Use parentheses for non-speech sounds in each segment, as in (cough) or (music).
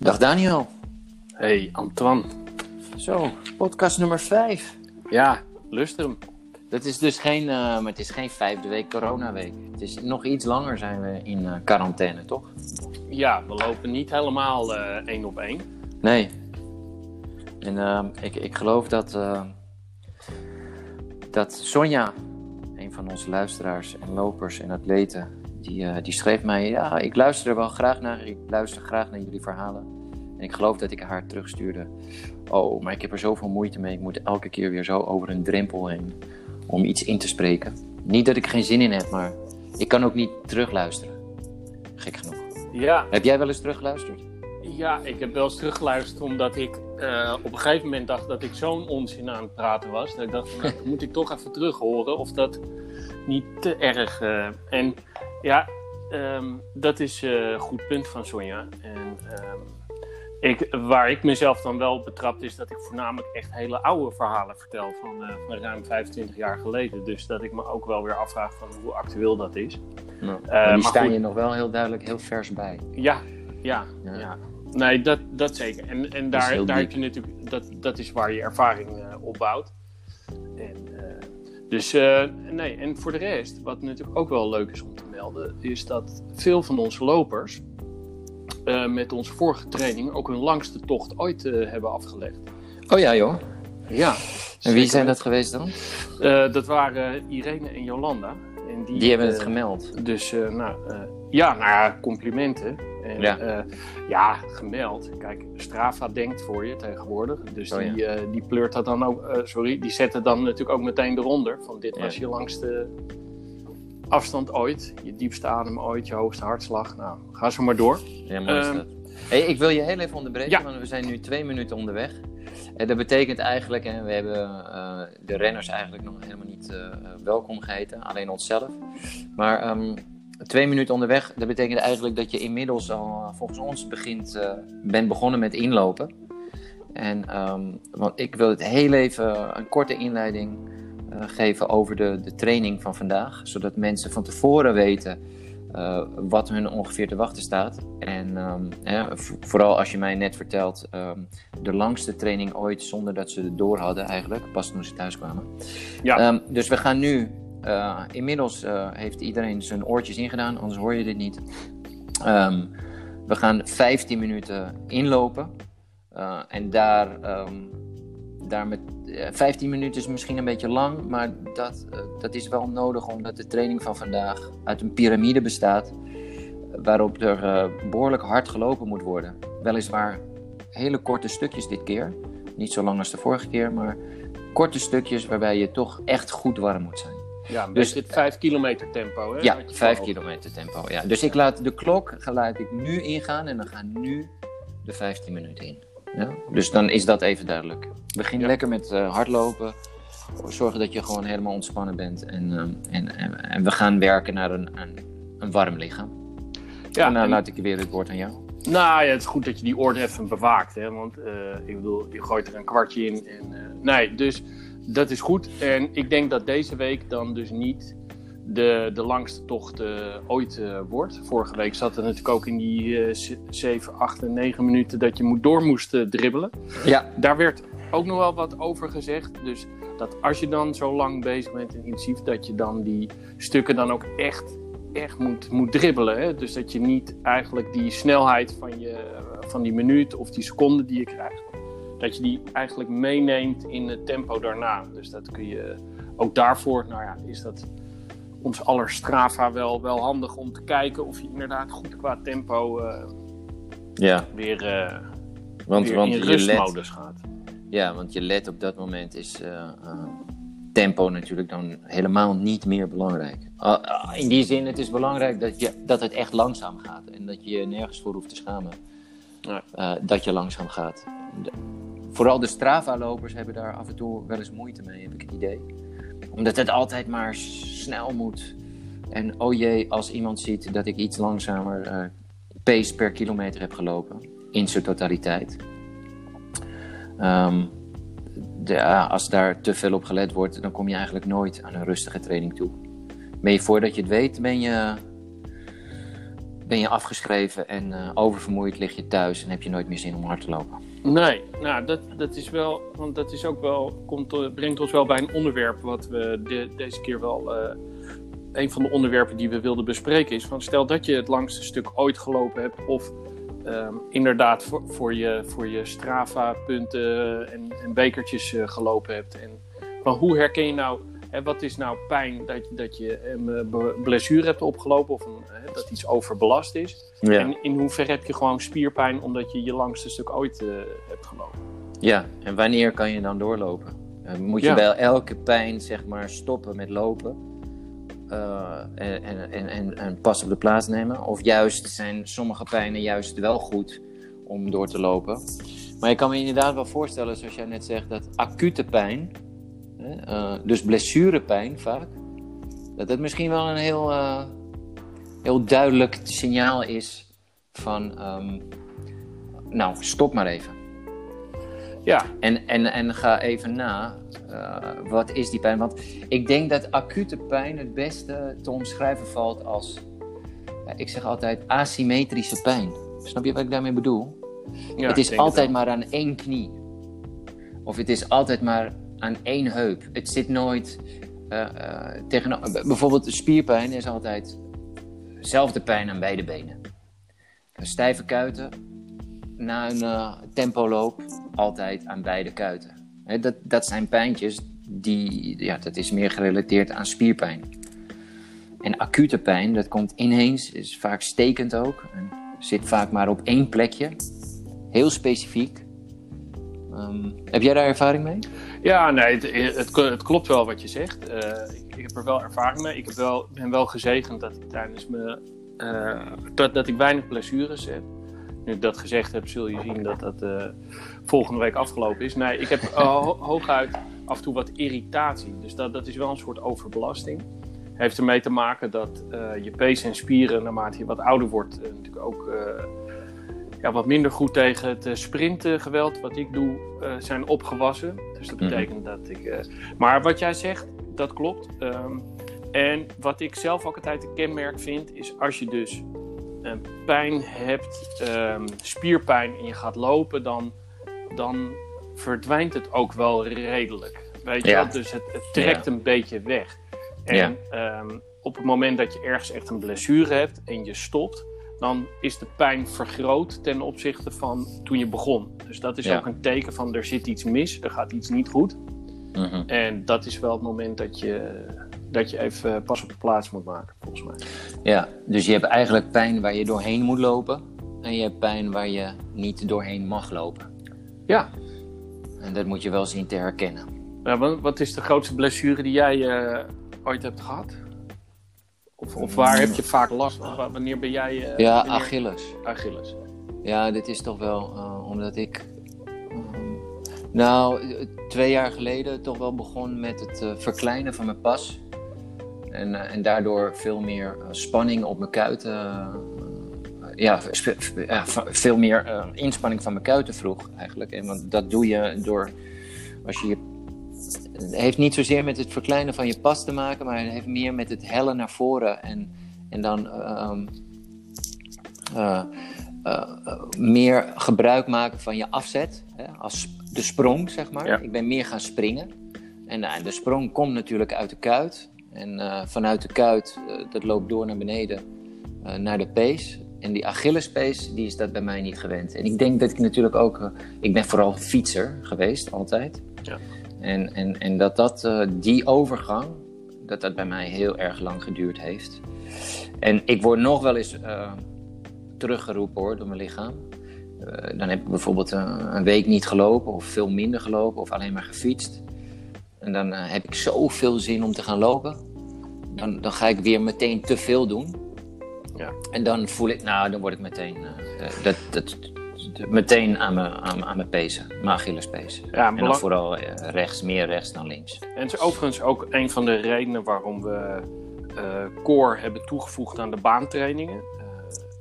Dag Daniel. Hey Antoine. Zo, podcast nummer 5. Ja, luister hem. Dat is dus geen, eh, maar het is geen vijfde week coronaweek. Het is nog iets langer zijn we in eh, quarantaine, toch? Ja, we lopen niet helemaal eh, één op één. Nee. En ehm, ik, ik geloof dat, eh, dat Sonja, een van onze luisteraars en lopers en atleten, die, eh, die schreef mij: Ja, ik luister er wel graag naar. Ik luister graag naar jullie verhalen. En ik geloof dat ik haar terugstuurde. Oh, maar ik heb er zoveel moeite mee. Ik moet elke keer weer zo over een drempel heen om iets in te spreken. Niet dat ik geen zin in heb, maar ik kan ook niet terugluisteren. Gek genoeg. Ja, Heb jij wel eens teruggeluisterd? ja, ik heb wel eens teruggeluisterd omdat ik eh, op een gegeven moment dacht dat ik zo'n onzin aan het praten was. Dat ik dacht, nou, dat moet ik toch even terug horen of dat niet te erg. eh, en ja, ehm, dat is eh, een goed punt van Sonja. En ehm, ik, waar ik mezelf dan wel betrapt is dat ik voornamelijk echt hele oude verhalen vertel van, eh, van ruim 25 jaar geleden. Dus dat ik me ook wel weer afvraag van hoe actueel dat is. Nou, maar die staan je nog wel heel duidelijk heel vers bij. Ja, ja, Ja. ja. Nee, dat, dat zeker. En, en daar, daar diep. heb je natuurlijk, dat, dat is waar je ervaring opbouwt. En, dus eh, nee, en voor de rest, wat natuurlijk ook wel leuk is om te melden, is dat veel van onze lopers eh, met onze vorige training ook hun langste tocht ooit eh, hebben afgelegd. Oh ja, joh. Ja. En wie zijn dat geweest dan? Dat waren Irene en Jolanda. En die, Die hebben het gemeld. Dus nou, eh, ja, nou complimenten. En, Ja. ja. ja, gemeld. Kijk, Strava denkt voor je tegenwoordig. Dus Oh, ja. die, eh, die pleurt dat dan ook, eh, sorry, die zet het dan natuurlijk ook meteen eronder. Van dit Ja. was je langste afstand ooit, je diepste adem ooit, je hoogste hartslag. Nou, ga zo maar door. Ja, mooi is Ehm, dat. Hey, ik wil je heel even onderbreken, Ja. want we zijn nu twee minuten onderweg. En dat betekent eigenlijk, en we hebben eh, de renners eigenlijk nog helemaal niet eh, welkom geheten, alleen onszelf. Maar ehm, twee minuten onderweg, dat betekent eigenlijk dat je inmiddels al eh, volgens ons begint, eh, bent begonnen met inlopen. En ehm, want ik wil het heel even een korte inleiding eh, geven over de, de training van vandaag, zodat mensen van tevoren weten eh, wat hun ongeveer te wachten staat. En ehm, vooral als je mij net vertelt, ehm, de langste training ooit zonder dat ze het door hadden eigenlijk, pas toen ze thuis kwamen. Ja. Dus we gaan nu, eh, inmiddels eh, heeft iedereen zijn oortjes ingedaan, anders hoor je dit niet. Ehm, we gaan 15 minuten inlopen. Eh, en daar, ehm, daar met, eh, 15 minuten is misschien een beetje lang, maar dat, dat is wel nodig omdat de training van vandaag uit een piramide bestaat. Waarop er eh, behoorlijk hard gelopen moet worden. Weliswaar hele korte stukjes dit keer. Niet zo lang als de vorige keer, maar korte stukjes waarbij je toch echt goed warm moet zijn. Ja, Dus- het 5 kilometer tempo. Hè, Ja, Had je 5 voor kilometer tempo. Ja. Dus ik laat de klok laat ik nu ingaan en dan gaan nu de 15 minuten in. Ja? Dus dan is dat even duidelijk. Begin Ja. lekker met eh, hardlopen. Zorg dat je gewoon helemaal ontspannen bent. En, ehm, en, en, en we gaan werken naar een, een, een warm lichaam. Ja, en dan laat ik weer het woord aan jou. Nou ja, het is goed dat je die orde even bewaakt. Hè? Want eh, ik bedoel, je gooit er een kwartje in. En, eh, nee, dus dat is goed. En ik denk dat deze week dan dus niet de, de langste tocht eh, ooit eh, wordt. Vorige week zat er natuurlijk ook in die eh 7, 8 en 9 minuten dat je moet, door moest eh, dribbelen. Ja, Daar werd ook nog wel wat over gezegd. Dus dat als je dan zo lang bezig bent en intensief, dat je dan die stukken dan ook echt, echt moet, moet dribbelen. Hè? Dus dat je niet eigenlijk die snelheid van, je, van die minuut of die seconde die je krijgt, dat je die eigenlijk meeneemt in het tempo daarna. Dus dat kun je ook daarvoor, nou ja, is dat ons aller Strava wel, wel handig om te kijken of je inderdaad goed qua tempo eh, ja. weer, eh, Want, weer want in let, rustmodus gaat. ja, want je let op dat moment is eh, tempo natuurlijk dan helemaal niet meer belangrijk. Ah, ah, in die zin, het is belangrijk dat, je, dat het echt langzaam gaat. En dat je je nergens voor hoeft te schamen. Ja. dat je langzaam gaat. Vooral de Strava-lopers hebben daar af en toe wel eens moeite mee, heb ik het idee. Omdat het altijd maar snel moet. En oh jee, als iemand ziet dat ik iets langzamer eh, pace per kilometer heb gelopen, in zijn totaliteit. Ehm, als daar te veel op gelet wordt, dan kom je eigenlijk nooit aan een rustige training toe. Je voordat je het weet, ben je, ben je afgeschreven en uh, oververmoeid lig je thuis en heb je nooit meer zin om hard te lopen. Nee, nou dat, dat is wel, want dat is ook wel, komt, brengt ons wel bij een onderwerp wat we de, deze keer wel, uh, een van de onderwerpen die we wilden bespreken is van stel dat je het langste stuk ooit gelopen hebt of um, inderdaad voor, voor, je, voor je Strava punten en, en bekertjes uh, gelopen hebt. En van hoe herken je nou en wat is nou pijn dat, dat je een blessure hebt opgelopen of een, dat iets overbelast is? Ja. En in hoeverre heb je gewoon spierpijn omdat je je langste stuk ooit uh, hebt gelopen? Ja, en wanneer kan je dan doorlopen? Uh, moet je ja. bij elke pijn zeg maar stoppen met lopen uh, en, en, en, en pas op de plaats nemen? Of juist zijn sommige pijnen juist wel goed om door te lopen? Maar je kan me inderdaad wel voorstellen, zoals jij net zegt, dat acute pijn uh, dus blessurepijn vaak. Dat het misschien wel een heel, uh, heel duidelijk signaal is van... Um, nou, stop maar even. Ja. En, en, en ga even na, uh, wat is die pijn? Want ik denk dat acute pijn het beste te omschrijven valt als... ik zeg altijd asymmetrische pijn. Snap je wat ik daarmee bedoel? Ja, het is altijd het maar aan één knie. Of het is altijd maar aan één heup. Het zit nooit uh, tegen. Bijvoorbeeld spierpijn is altijd dezelfde pijn aan beide benen. Stijve kuiten na een uh, tempoloop altijd aan beide kuiten. dat, dat zijn pijntjes die, ja, dat is meer gerelateerd aan spierpijn. En acute pijn, dat komt ineens, is vaak stekend ook. Zit vaak maar op één plekje. Heel specifiek. Um, heb jij daar ervaring mee? Ja, nee, het, het, klopt wel wat je zegt. Uh, ik, heb er wel ervaring mee. Ik heb wel, ben wel gezegend dat ik tijdens me, uh, dat, dat ik weinig blessures heb. Nu ik dat gezegd heb, zul je zien dat dat uh, volgende week afgelopen is. Nee, ik heb ho hooguit af en toe wat irritatie. Dus dat, dat is wel een soort overbelasting. Heeft ermee te maken dat je pees en spieren, naarmate je wat ouder wordt, natuurlijk ook ja, wat minder goed tegen het uh, sprintgeweld wat ik doe uh, zijn opgewassen. Dus dat mhm. betekent dat ik. Uh, maar wat jij zegt, dat klopt. Um, en wat ik zelf ook altijd een kenmerk vind, is als je dus pijn hebt, um, spierpijn en je gaat lopen, dan, dan verdwijnt het ook wel redelijk. Weet je ja. Dus het, het trekt ja. een beetje weg. En ja. um, op het moment dat je ergens echt een blessure hebt en je stopt, dan is de pijn vergroot ten opzichte van toen je begon. Dus dat is ja. ook een teken van er zit iets mis, er gaat iets niet goed. Mm -hmm. En dat is wel het moment dat je, dat je even pas op de plaats moet maken, volgens mij. Ja, dus je hebt eigenlijk pijn waar je doorheen moet lopen. En je hebt pijn waar je niet doorheen mag lopen. Ja. En dat moet je wel zien te herkennen. Ja, wat, wat is de grootste blessure die jij uh, ooit hebt gehad? Of, of waar heb je vaak last van? Wanneer ben jij... Uh, ja, wanneer... Achilles. Achilles. Ja, dit is toch wel uh, omdat ik... Um, nou, twee jaar geleden toch wel begon met het uh, verkleinen van mijn pas. En, en daardoor veel meer spanning op mijn kuiten... ja, veel meer inspanning van mijn kuiten vroeg eigenlijk. En want dat doe je door... Als je je heeft niet zozeer met het verkleinen van je pas te maken, maar het heeft meer met het hellen naar voren en, en dan uh, uh, uh, meer gebruik maken van je afzet, hè, als de sprong, zeg maar. Ja. Ik ben meer gaan springen. En de sprong komt natuurlijk uit de kuit. En vanuit de kuit, dat loopt door naar beneden, naar de pees. En die Achillespees, die is dat bij mij niet gewend. En ik denk dat ik natuurlijk ook... ik ben vooral fietser geweest, altijd. Ja. En, en, en dat, dat uh, die overgang, dat dat bij mij heel erg lang geduurd heeft. En ik word nog wel eens uh, teruggeroepen hoor, door mijn lichaam. Uh, dan heb ik bijvoorbeeld een, een, week niet gelopen of veel minder gelopen of alleen maar gefietst. En dan heb ik zoveel zin om te gaan lopen. Dan, dan ga ik weer meteen te veel doen. Ja. En dan voel ik, nou, dan word ik meteen. dat, dat, meteen aan mijn, aan, aan mijn pezen, mijn Achillespees. Ja, en dan vooral eh, rechts, meer rechts dan links. En het is overigens ook een van de redenen waarom we uh, core hebben toegevoegd aan de baantrainingen.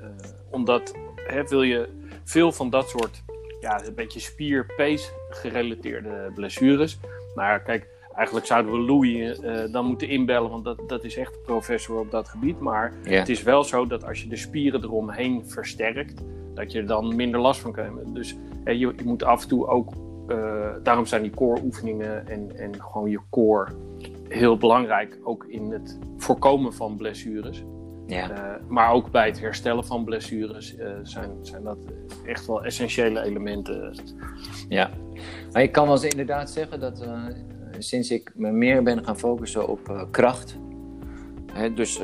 Uh, omdat hè, wil je veel van dat soort, ja, een beetje spier-pees gerelateerde blessures. Maar kijk, eigenlijk zouden we Louis uh, dan moeten inbellen, want dat, dat is echt een professor op dat gebied. Maar het is wel zo dat als je de spieren eromheen versterkt, dat je er dan minder last van krijgt. Dus je, je, moet af en toe ook, uh, daarom zijn die core oefeningen en, en gewoon je core heel belangrijk, ook in het voorkomen van blessures. Ja. Uh, maar ook bij het herstellen van blessures uh, zijn, zijn dat echt wel essentiële elementen. Ja, maar ik kan wel eens inderdaad zeggen dat uh, sinds ik me meer ben gaan focussen op kracht. Hè, dus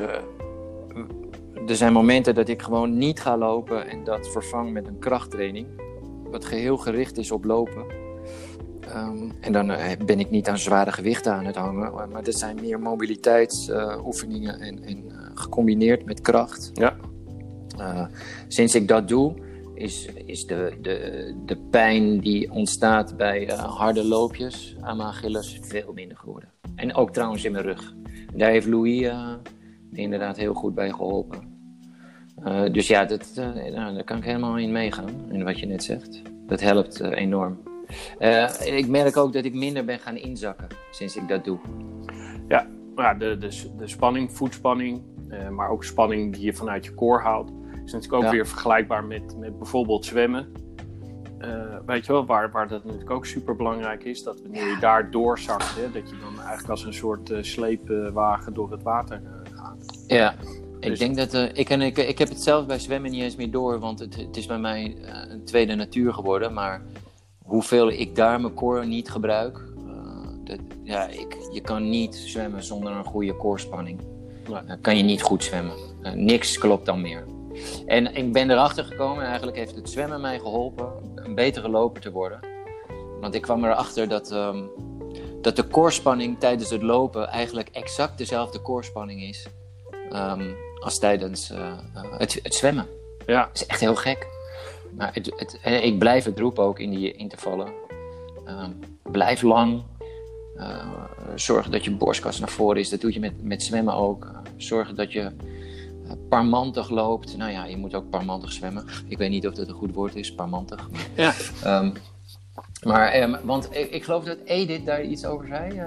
er zijn momenten dat ik gewoon niet ga lopen en dat vervang met een krachttraining. Wat geheel gericht is op lopen. Um, en dan uh, ben ik niet aan zware gewichten aan het hangen, maar dat zijn meer mobiliteitsoefeningen uh, en, en uh, gecombineerd met kracht. Ja. sinds ik dat doe, is, is de, de, de pijn die ontstaat bij harde loopjes aan mijn Achilles veel minder geworden. En ook trouwens in mijn rug. Daar heeft Louis inderdaad heel goed bij geholpen. dus ja, dat, nou, daar kan ik helemaal in meegaan, in wat je net zegt. Dat helpt enorm. Ik merk ook dat ik minder ben gaan inzakken sinds ik dat doe. Ja, ja de, de, de spanning, voetspanning, maar ook spanning die je vanuit je core haalt, is natuurlijk ook weer vergelijkbaar met, met bijvoorbeeld zwemmen. Uh, weet je wel, waar, waar dat natuurlijk ook super belangrijk is, dat wanneer je daar doorzakt, hè, dat je dan eigenlijk als een soort sleepwagen door het water gaat. Ja, ik dus- denk dat ik, en ik, ik heb het zelf bij zwemmen niet eens meer door, want het, het is bij mij een tweede natuur geworden. Maar hoeveel ik daar mijn core niet gebruik. Uh, dat, ja, ik, je kan niet zwemmen zonder een goede koorspanning. Uh, kan je niet goed zwemmen. Uh, niks klopt dan meer. En ik ben erachter gekomen, eigenlijk heeft het zwemmen mij geholpen een betere loper te worden. Want ik kwam erachter dat, um, dat de koorspanning tijdens het lopen eigenlijk exact dezelfde koorspanning is um, als tijdens het, het zwemmen. Ja. Dat is echt heel gek. Maar het, het, ik blijf het roepen ook in die intervallen. Uh, blijf lang. Uh, zorg dat je borstkas naar voren is. Dat doe je met, met zwemmen ook. Zorg dat je parmantig loopt. Nou ja, je moet ook parmantig zwemmen. Ik weet niet of dat een goed woord is, parmantig. Maar, ja. Um, maar, um, want ik, ik, geloof dat Edith daar iets over zei.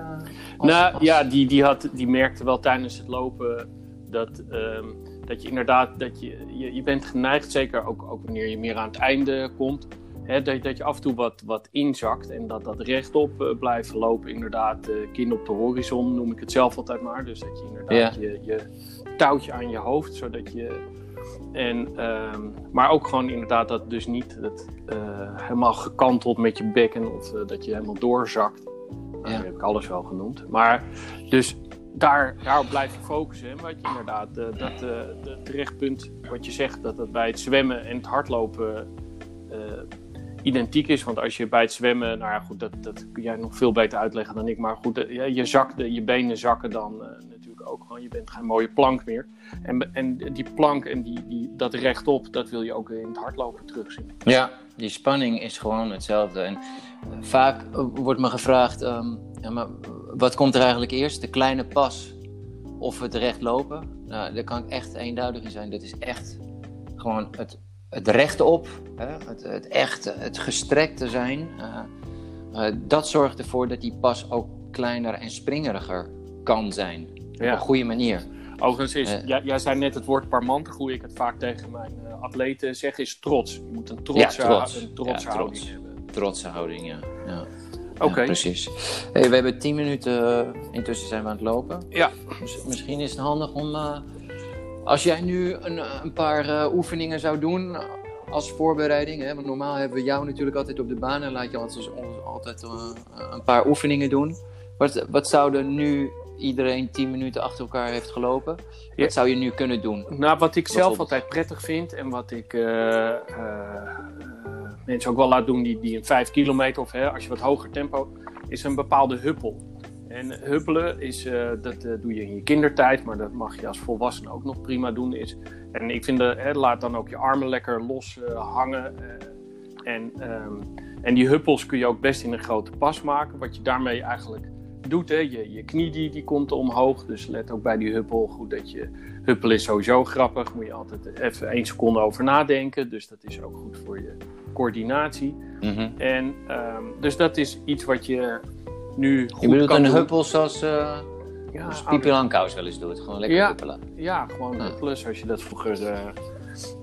Als, nou als... ja, die, die, had, die merkte wel tijdens het lopen dat. Um, dat je inderdaad, dat je, je, je bent geneigd, zeker ook, ook wanneer je meer aan het einde komt, dat, dat je af en toe wat, wat inzakt en dat dat rechtop uh, blijft lopen. Inderdaad, uh, kin op de horizon noem ik het zelf altijd maar. Dus dat je inderdaad ja. je, je touwtje aan je hoofd, zodat je. En, um, maar ook gewoon inderdaad dat dus niet dat, uh, helemaal gekanteld met je bekken of dat je helemaal doorzakt. Nou, ja. heb ik alles wel genoemd. Maar dus daar, daarop blijf je focussen. Wat je inderdaad, dat het terechtpunt wat je zegt, dat dat bij het zwemmen en het hardlopen uh, identiek is. Want als je bij het zwemmen, nou ja, goed, dat, dat kun jij nog veel beter uitleggen dan ik. Maar goed, je, je, zakt, je benen zakken dan natuurlijk ook gewoon. Je bent geen mooie plank meer. En, en die plank en die, die, dat rechtop, dat wil je ook in het hardlopen terugzien. Ja, die spanning is gewoon hetzelfde. En vaak wordt me gevraagd. Um ja, maar wat komt er eigenlijk eerst? De kleine pas of het recht lopen? Nou, daar kan ik echt eenduidig in zijn. Dat is echt gewoon het, het rechtop, hè? Het, het echt, het gestrekte zijn. Uh, uh, dat zorgt ervoor dat die pas ook kleiner en springeriger kan zijn. Ja. Op een goede manier. Overigens is, uh, jij, jij, zei net het woord parmantig, hoe ik het vaak tegen mijn atleten zeg, is trots. Je moet een trotse, ja, trots. Een trotse ja, houding trots. hebben. Trotse houding, ja. ja. Oké. Okay. Precies. Hey, we hebben 10 minuten, intussen zijn we aan het lopen. Ja. Dus misschien is het handig om, als jij nu een, een paar uh, oefeningen zou doen als voorbereiding, hè, want normaal hebben we jou natuurlijk altijd op de baan en laat je ons altijd uh, een paar oefeningen doen. Wat, wat zouden nu iedereen 10 minuten achter elkaar heeft gelopen, wat zou je nu kunnen doen? Nou, wat ik zelf altijd prettig vind en wat ik mensen ook wel laat doen die, die een 5 kilometer of hè, als je wat hoger tempo, is een bepaalde huppel. En huppelen is, uh, dat uh, doe je in je kindertijd, maar dat mag je als volwassene ook nog prima doen. Is, en ik vind, de, hè, laat dan ook je armen lekker los hangen. en, um, en die huppels kun je ook best in een grote pas maken. Wat je daarmee eigenlijk doet, hè, je, je knie die, die komt omhoog. Dus let ook bij die huppel goed dat je... Huppel is sowieso grappig, moet je altijd even één seconde over nadenken. Dus dat is ook goed voor je coördinatie. Mm -hmm. En um, dus dat is iets wat je nu goed Je bedoelt kan een doen. huppel zoals eh Ja, Pipi Langkous wel eens doet. Gewoon lekker Ja. huppelen. Ja, gewoon Ja. een plus als je dat vroeger eh,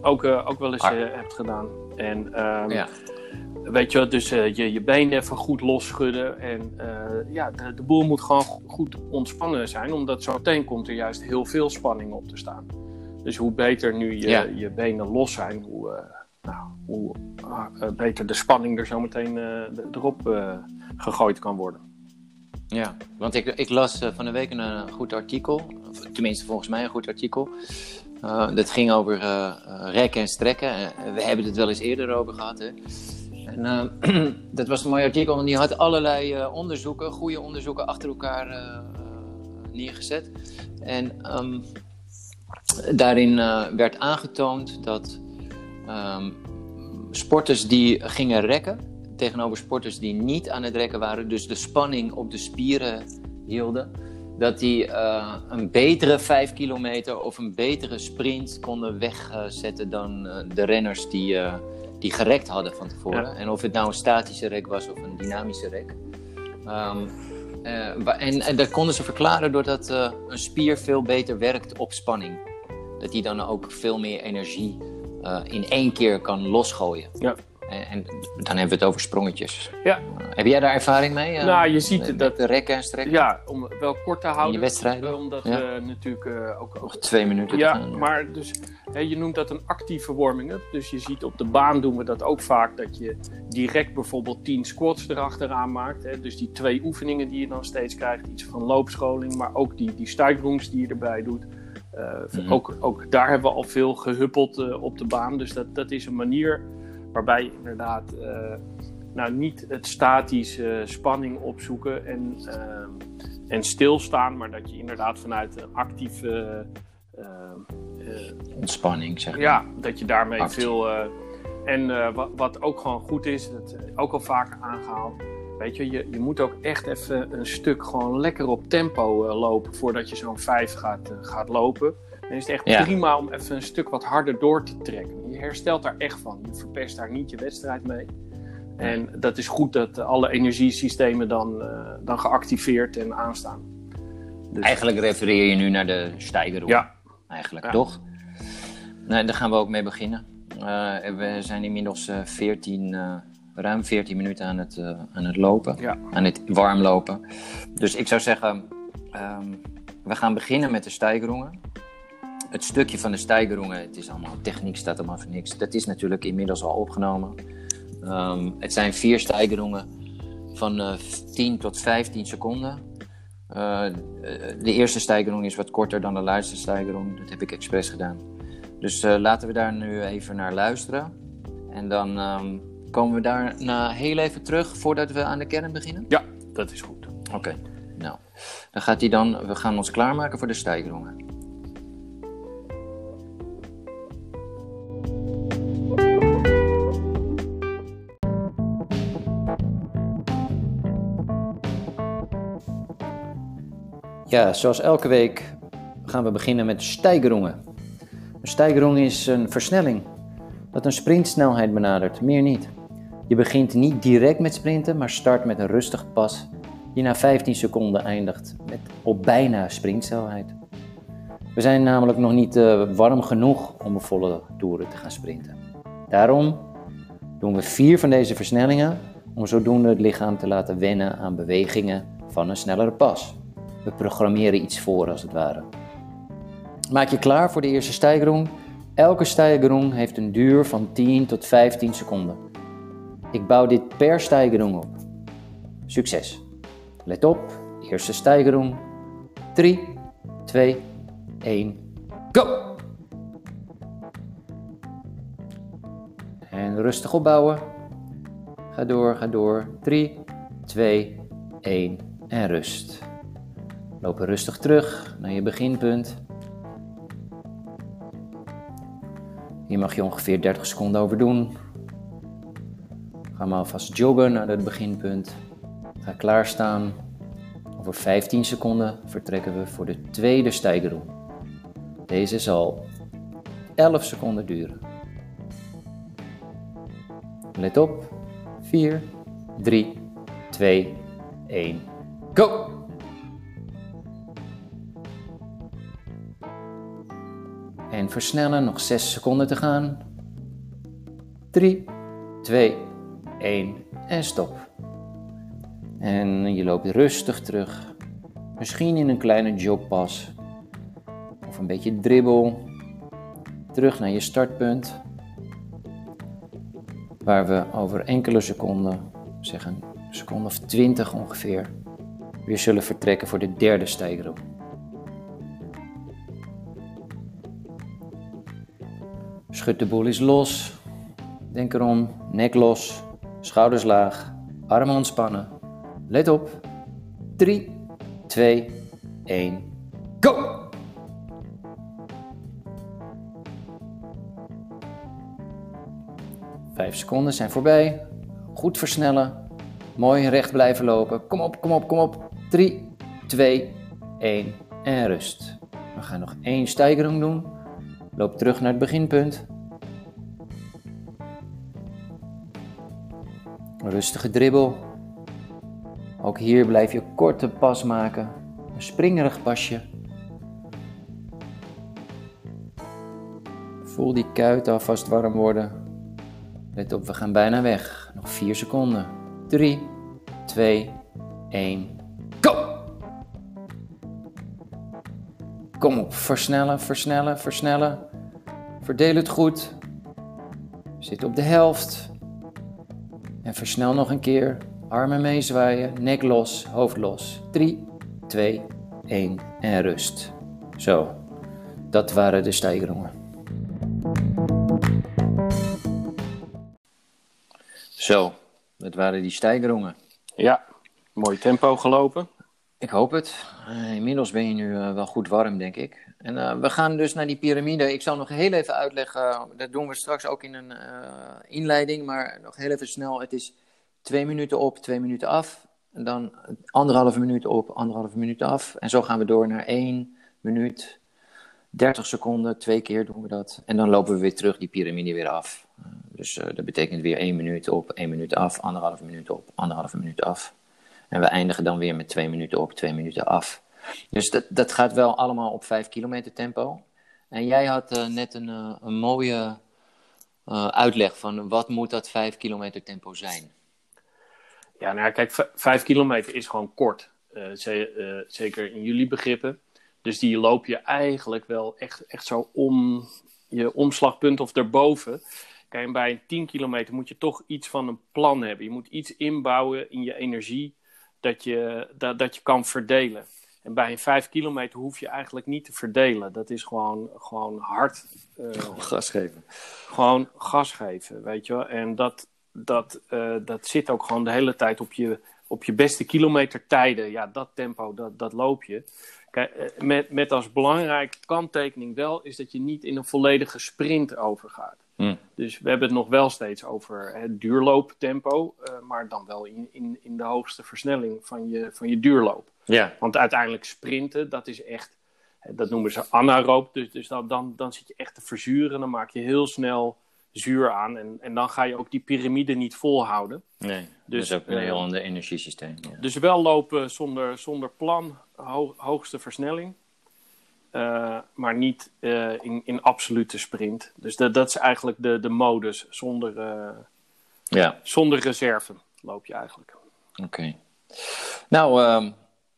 ook, eh, ook wel eens hebt gedaan. En ehm, Ja. weet je, wel, dus eh, je, je benen even goed losschudden. En eh, ja, de, de boel moet gewoon go- goed ontspannen zijn, omdat zo meteen komt er juist heel veel spanning op te staan. Dus hoe beter nu je, Ja. je benen los zijn, hoe, eh, nou, hoe ah, beter de spanning er zo meteen eh, erop gegooid kan worden. Ja, want ik, las eh, van de week een eh, goed artikel, tenminste volgens mij een goed artikel. Eh, dat ging over rekken en strekken. We hebben het wel eens eerder over gehad. Hè? En, (clears throat) dat was een mooi artikel, want die had allerlei onderzoeken, goede onderzoeken, achter elkaar neergezet. En ehm, daarin werd aangetoond dat ehm, sporters die gingen rekken, tegenover sporters die niet aan het rekken waren, dus de spanning op de spieren hielden, dat die eh, een betere 5 kilometer of een betere sprint konden wegzetten dan eh, de renners die, eh, die gerekt hadden van tevoren. Ja. En of het nou een statische rek was of een dynamische rek. Ehm, eh, en, en dat konden ze verklaren doordat een spier veel beter werkt op spanning. Dat die dan ook veel meer energie in één keer kan losgooien. Ja. En, dan hebben we het over sprongetjes. Ja. Eh, heb jij daar ervaring mee? eh, Nou, je ziet met- dat- de rekken en strekken? Ja, om wel kort te In houden. je wedstrijden? Omdat Ja. we natuurlijk eh, ook, Nog twee minuten Ja, gaan. maar dus, hè, je noemt dat een actieve warming-up. Dus je ziet op de baan doen we dat ook vaak. Dat je direct bijvoorbeeld 10 squats erachteraan maakt. Hè. Dus die twee oefeningen die je dan steeds krijgt. Iets van loopscholing, maar ook die, die stijgrooms die je erbij doet. Eh, Mhm. ook, ook daar hebben we al veel gehuppeld eh, op de baan. Dus dat, dat is een manier waarbij je inderdaad eh, nou, niet het statisch eh, spanning opzoeken en, ehm, en stilstaan. Maar dat je inderdaad vanuit een actieve... eh, Ontspanning, zeg maar. ja, dat je daarmee veel. en wat, wat ook gewoon goed is, dat ook al vaker aangehaald. Weet je, je, je moet ook echt even een stuk gewoon lekker op tempo lopen voordat je zo'n 5 gaat, gaat lopen. Dan is het echt Ja. prima om even een stuk wat harder door te trekken. Je herstelt daar echt van. Je verpest daar niet je wedstrijd mee. En dat is goed dat alle energiesystemen dan, eh, dan geactiveerd en aanstaan. Dus, Eigenlijk refereer je nu naar de stijgerroep. ja, Eigenlijk, Ja. toch? Nee, daar gaan we ook mee beginnen. Eh, we zijn inmiddels eh 14, eh, ruim 14 minuten aan het, aan het lopen. ja. Aan het warm lopen. Dus ik zou zeggen, ehm, we gaan beginnen met de stijgerongen. Het stukje van de stijgerongen, het is allemaal techniek, staat allemaal voor niks. Dat is natuurlijk inmiddels al opgenomen. Ehm, het zijn vier stijgerongen van eh 10 tot 15 seconden. Eh, de eerste stijgerong is wat korter dan de laatste stijgerong. Dat heb ik expres gedaan. Dus eh, laten we daar nu even naar luisteren. En dan ehm, komen we daarna heel even terug voordat we aan de kern beginnen. ja, dat is goed. Oké, nou. Dan gaat hij dan, we gaan ons klaarmaken voor de stijgerongen. Ja, zoals elke week gaan we beginnen met stijgerongen. Een stijgerong is een versnelling dat een sprintsnelheid benadert, meer niet. Je begint niet direct met sprinten, maar start met een rustig pas die na 15 seconden eindigt met op bijna sprintsnelheid. We zijn namelijk nog niet eh, warm genoeg om een volle toeren te gaan sprinten. Daarom doen we vier van deze versnellingen om zodoende het lichaam te laten wennen aan bewegingen van een snellere pas. We programmeren iets voor als het ware. Maak je klaar voor de eerste stijgerong. Elke stijgerong heeft een duur van 10 tot 15 seconden. Ik bouw dit per stijgerong op. Succes! Let op, eerste stijgerong. 3, 2, 1, go! En rustig opbouwen. Ga door, ga door. 3, 2, 1 en rust. Loop rustig terug naar je beginpunt. Hier mag je ongeveer 30 seconden over doen. Ga maar alvast joggen naar het beginpunt. Ga klaarstaan. Over 15 seconden vertrekken we voor de tweede stijgerung. Deze zal 11 seconden duren. Let op. 4, 3, 2, 1 En versnellen, nog 6 seconden te gaan. 3, 2, 1 en stop. En je loopt rustig terug. Misschien in een kleine jogpas. Of een beetje dribbel. Terug naar je startpunt. Waar we over enkele seconden, zeg een seconde of 20 ongeveer, weer zullen vertrekken voor de derde stijgroep. Schud de boel is los. Denk erom, nek los, schouders laag, armen ontspannen. Let op. 3, 2, 1, go! Vijf seconden zijn voorbij. Goed versnellen. Mooi recht blijven lopen. Kom op, kom op, kom op. 3, 2, 1 en rust. We gaan nog één stijgerung doen. Loop terug naar het beginpunt. Rustige dribbel. Ook hier blijf je korte pas maken. Een springerig pasje. Voel die kuit alvast warm worden. Let op, we gaan bijna weg. Nog 4 seconden. 3, 2, 1, Kom op, versnellen, versnellen, versnellen. Verdeel het goed. Zit op de helft. En versnel nog een keer. Armen meezwaaien, nek los, hoofd los. 3, 2, 1 en rust. Zo, dat waren de stijgerungen. Zo, dat waren die stijgerungen. Ja, mooi tempo gelopen. Ik hoop het. Uh, inmiddels ben je nu uh, wel goed warm, denk ik. En uh, we gaan dus naar die piramide. Ik zal nog heel even uitleggen. Dat doen we straks ook in een inleiding. Maar nog heel even snel. Het is twee minuten op, twee minuten af. En dan anderhalve minuut op, anderhalve minuut af. En zo gaan we door naar één minuut, 30 seconden. Twee keer doen we dat. En dan lopen we weer terug die piramide weer af. dus dat betekent weer één minuut op, één minuut af, anderhalve minuut op, anderhalve minuut af. En we eindigen dan weer met twee minuten op, twee minuten af. Dus dat, dat gaat wel allemaal op vijf kilometer tempo. En jij had uh, net een, uh, een mooie uh, uitleg van wat moet dat vijf kilometer tempo zijn? Ja, nou kijk, vijf kilometer is gewoon kort. Ze, zeker in jullie begrippen. Dus die loop je eigenlijk wel echt, echt zo om je omslagpunt of erboven. Kijk, bij een 10 kilometer moet je toch iets van een plan hebben. Je moet iets inbouwen in je energie dat je, dat, dat je kan verdelen. En bij een 5 kilometer hoef je eigenlijk niet te verdelen. Dat is gewoon, gewoon hard. Uh, gas geven. Gewoon gas geven, weet je wel. En dat, dat, uh, dat zit ook gewoon de hele tijd op je, op je beste kilometertijden. Ja, dat tempo, dat, dat loop je. Kijk, met, met als belangrijke kanttekening wel, is dat je niet in een volledige sprint overgaat. Hmm. Dus we hebben het nog wel steeds over duurlooptempo, uh, maar dan wel in, in, in de hoogste versnelling van je, van je duurloop. Ja. Want uiteindelijk sprinten, dat is echt, dat noemen ze anaeroop, dus, dus dan, dan, dan zit je echt te verzuren, dan maak je heel snel zuur aan en, en dan ga je ook die piramide niet volhouden. Nee, dus ook een heel ander energiesysteem. Ja. Dus wel lopen zonder, zonder plan, ho hoogste versnelling. Uh, maar niet uh, in, in absolute sprint. Dus dat, dat is eigenlijk de, de modus. Zonder, uh, ja. zonder reserve loop je eigenlijk. Oké. Okay. Nou, um...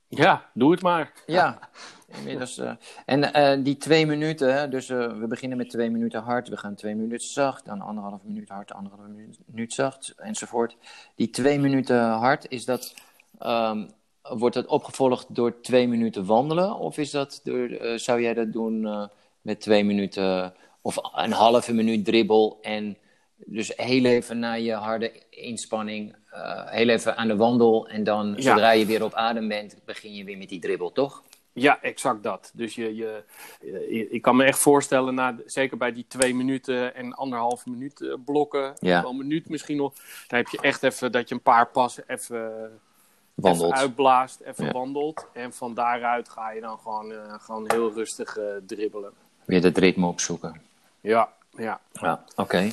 ja, doe het maar. Ja, (laughs) inmiddels. en die twee minuten, hè, dus we beginnen met twee minuten hard, we gaan twee minuten zacht, dan anderhalf minuut hard, anderhalf minuut zacht, enzovoort. Die twee minuten hard, is dat. Um, wordt dat opgevolgd door twee minuten wandelen? Of is dat door, uh, zou jij dat doen uh, met twee minuten of een halve minuut dribbel en dus heel even na je harde inspanning, uh, heel even aan de wandel en dan ja. zodra je weer op adem bent, begin je weer met die dribbel, toch? Ja, exact dat. Dus je, je, je, ik kan me echt voorstellen, na, zeker bij die twee minuten en anderhalf minuut blokken, ja. een minuut misschien nog, dan heb je echt even dat je een paar passen even wandelt. Even uitblaast, even ja. wandelt. En van daaruit ga je dan gewoon, uh, gewoon heel rustig uh, dribbelen. Weer het ritme opzoeken. Ja, ja. ja Oké. Okay.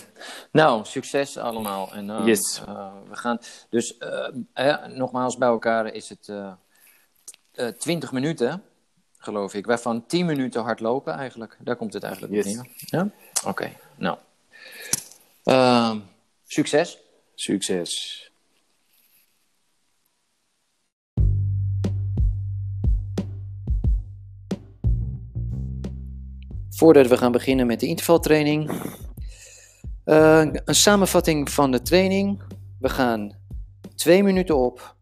Nou, succes allemaal. En, uh, yes. we gaan dus nogmaals bij elkaar is het 20 minuten geloof ik. Waarvan 10 minuten hardlopen eigenlijk. Daar komt het eigenlijk op Yes. neer. Ja? Oké, nou. Ehm, succes. Succes. Voordat we gaan beginnen met de intervaltraining, eh, een samenvatting van de training. We gaan twee minuten op,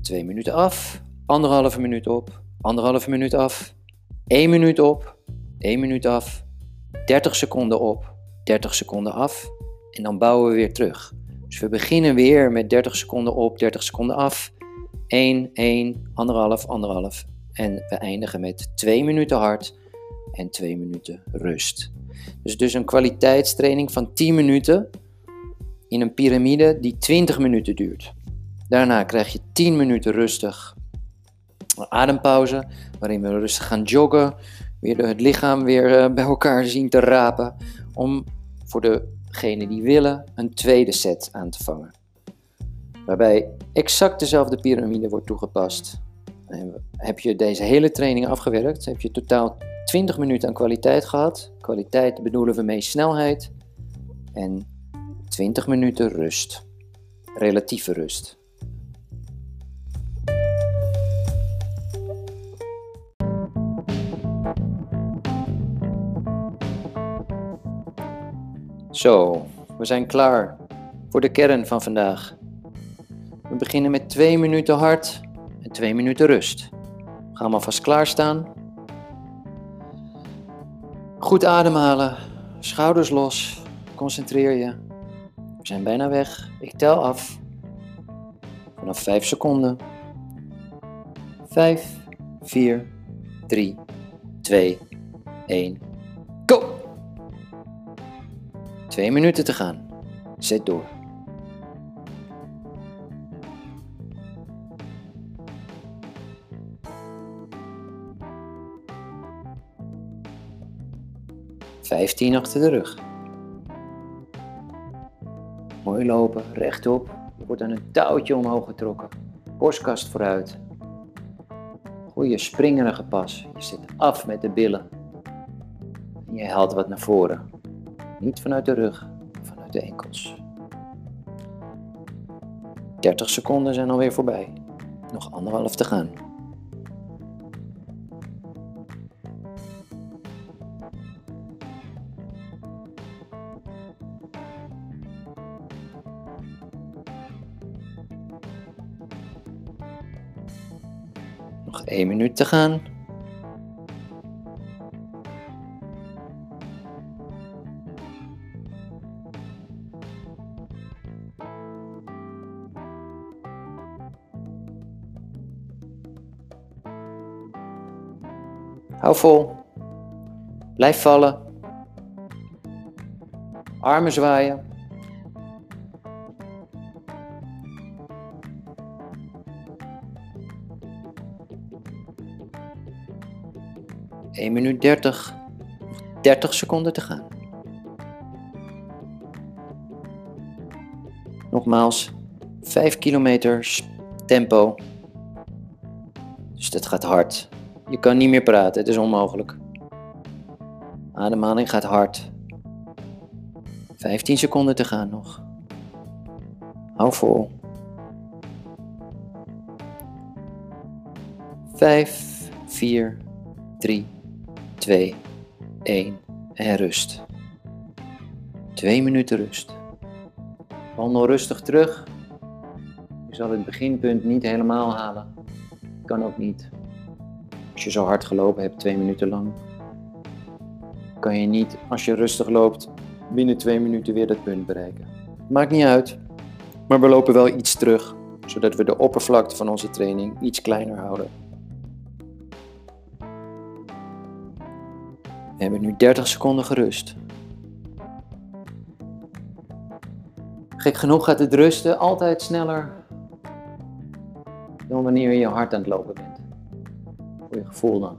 twee minuten af, anderhalve minuut op, anderhalve minuut af, één minuut op, één minuut af, 30 seconden op, 30 seconden af en dan bouwen we weer terug. Dus we beginnen weer met 30 seconden op, 30 seconden af, 1, 1, anderhalf, anderhalf en we eindigen met 2 minuten hard en 2 minuten rust. Dus, dus een kwaliteitstraining van 10 minuten in een piramide die 20 minuten duurt. Daarna krijg je 10 minuten rustig adempauze, waarin we rustig gaan joggen, weer het lichaam weer eh, bij elkaar zien te rapen, om voor degenen die willen een tweede set aan te vangen. Waarbij exact dezelfde piramide wordt toegepast. En heb je deze hele training afgewerkt, heb je totaal 20 minuten aan kwaliteit gehad. Kwaliteit bedoelen we mee snelheid. En 20 minuten rust. Relatieve rust. Zo, we zijn klaar voor de kern van vandaag. We beginnen met 2 minuten hard en 2 minuten rust. Ga maar vast klaarstaan. Goed ademhalen, schouders los, concentreer je. We zijn bijna weg. Ik tel af. Vanaf 5 seconden. 5, 4, 3, 2, 1. Go! Twee minuten te gaan. Zet door. Vijftien achter de rug. Mooi lopen, rechtop. Je wordt aan een touwtje omhoog getrokken. Borstkast vooruit. Goeie springerige pas. Je zit af met de billen. En je haalt wat naar voren. Niet vanuit de rug, maar vanuit de enkels. 30 seconden zijn alweer voorbij. Nog anderhalf te gaan. Nog één minuut te gaan. Hou vol. Blijf vallen. Armen zwaaien. Eén minuut 30. 30 seconden te gaan. Nogmaals, 5 kilometer tempo. Dus dat gaat hard. Je kan niet meer praten, het is onmogelijk. Ademhaling gaat hard. 15 seconden te gaan nog. Hou vol. 5, 4, 3, 2, 1 en rust. Twee minuten rust. Wandel rustig terug. Je zal het beginpunt niet helemaal halen. Kan ook niet. Als je zo hard gelopen hebt, twee minuten lang, kan je niet, als je rustig loopt, binnen twee minuten weer dat punt bereiken. Maakt niet uit, maar we lopen wel iets terug, zodat we de oppervlakte van onze training iets kleiner houden. We hebben nu 30 seconden gerust. Gek genoeg gaat het rusten altijd sneller dan wanneer je hard aan het lopen bent. Voor je gevoel dan.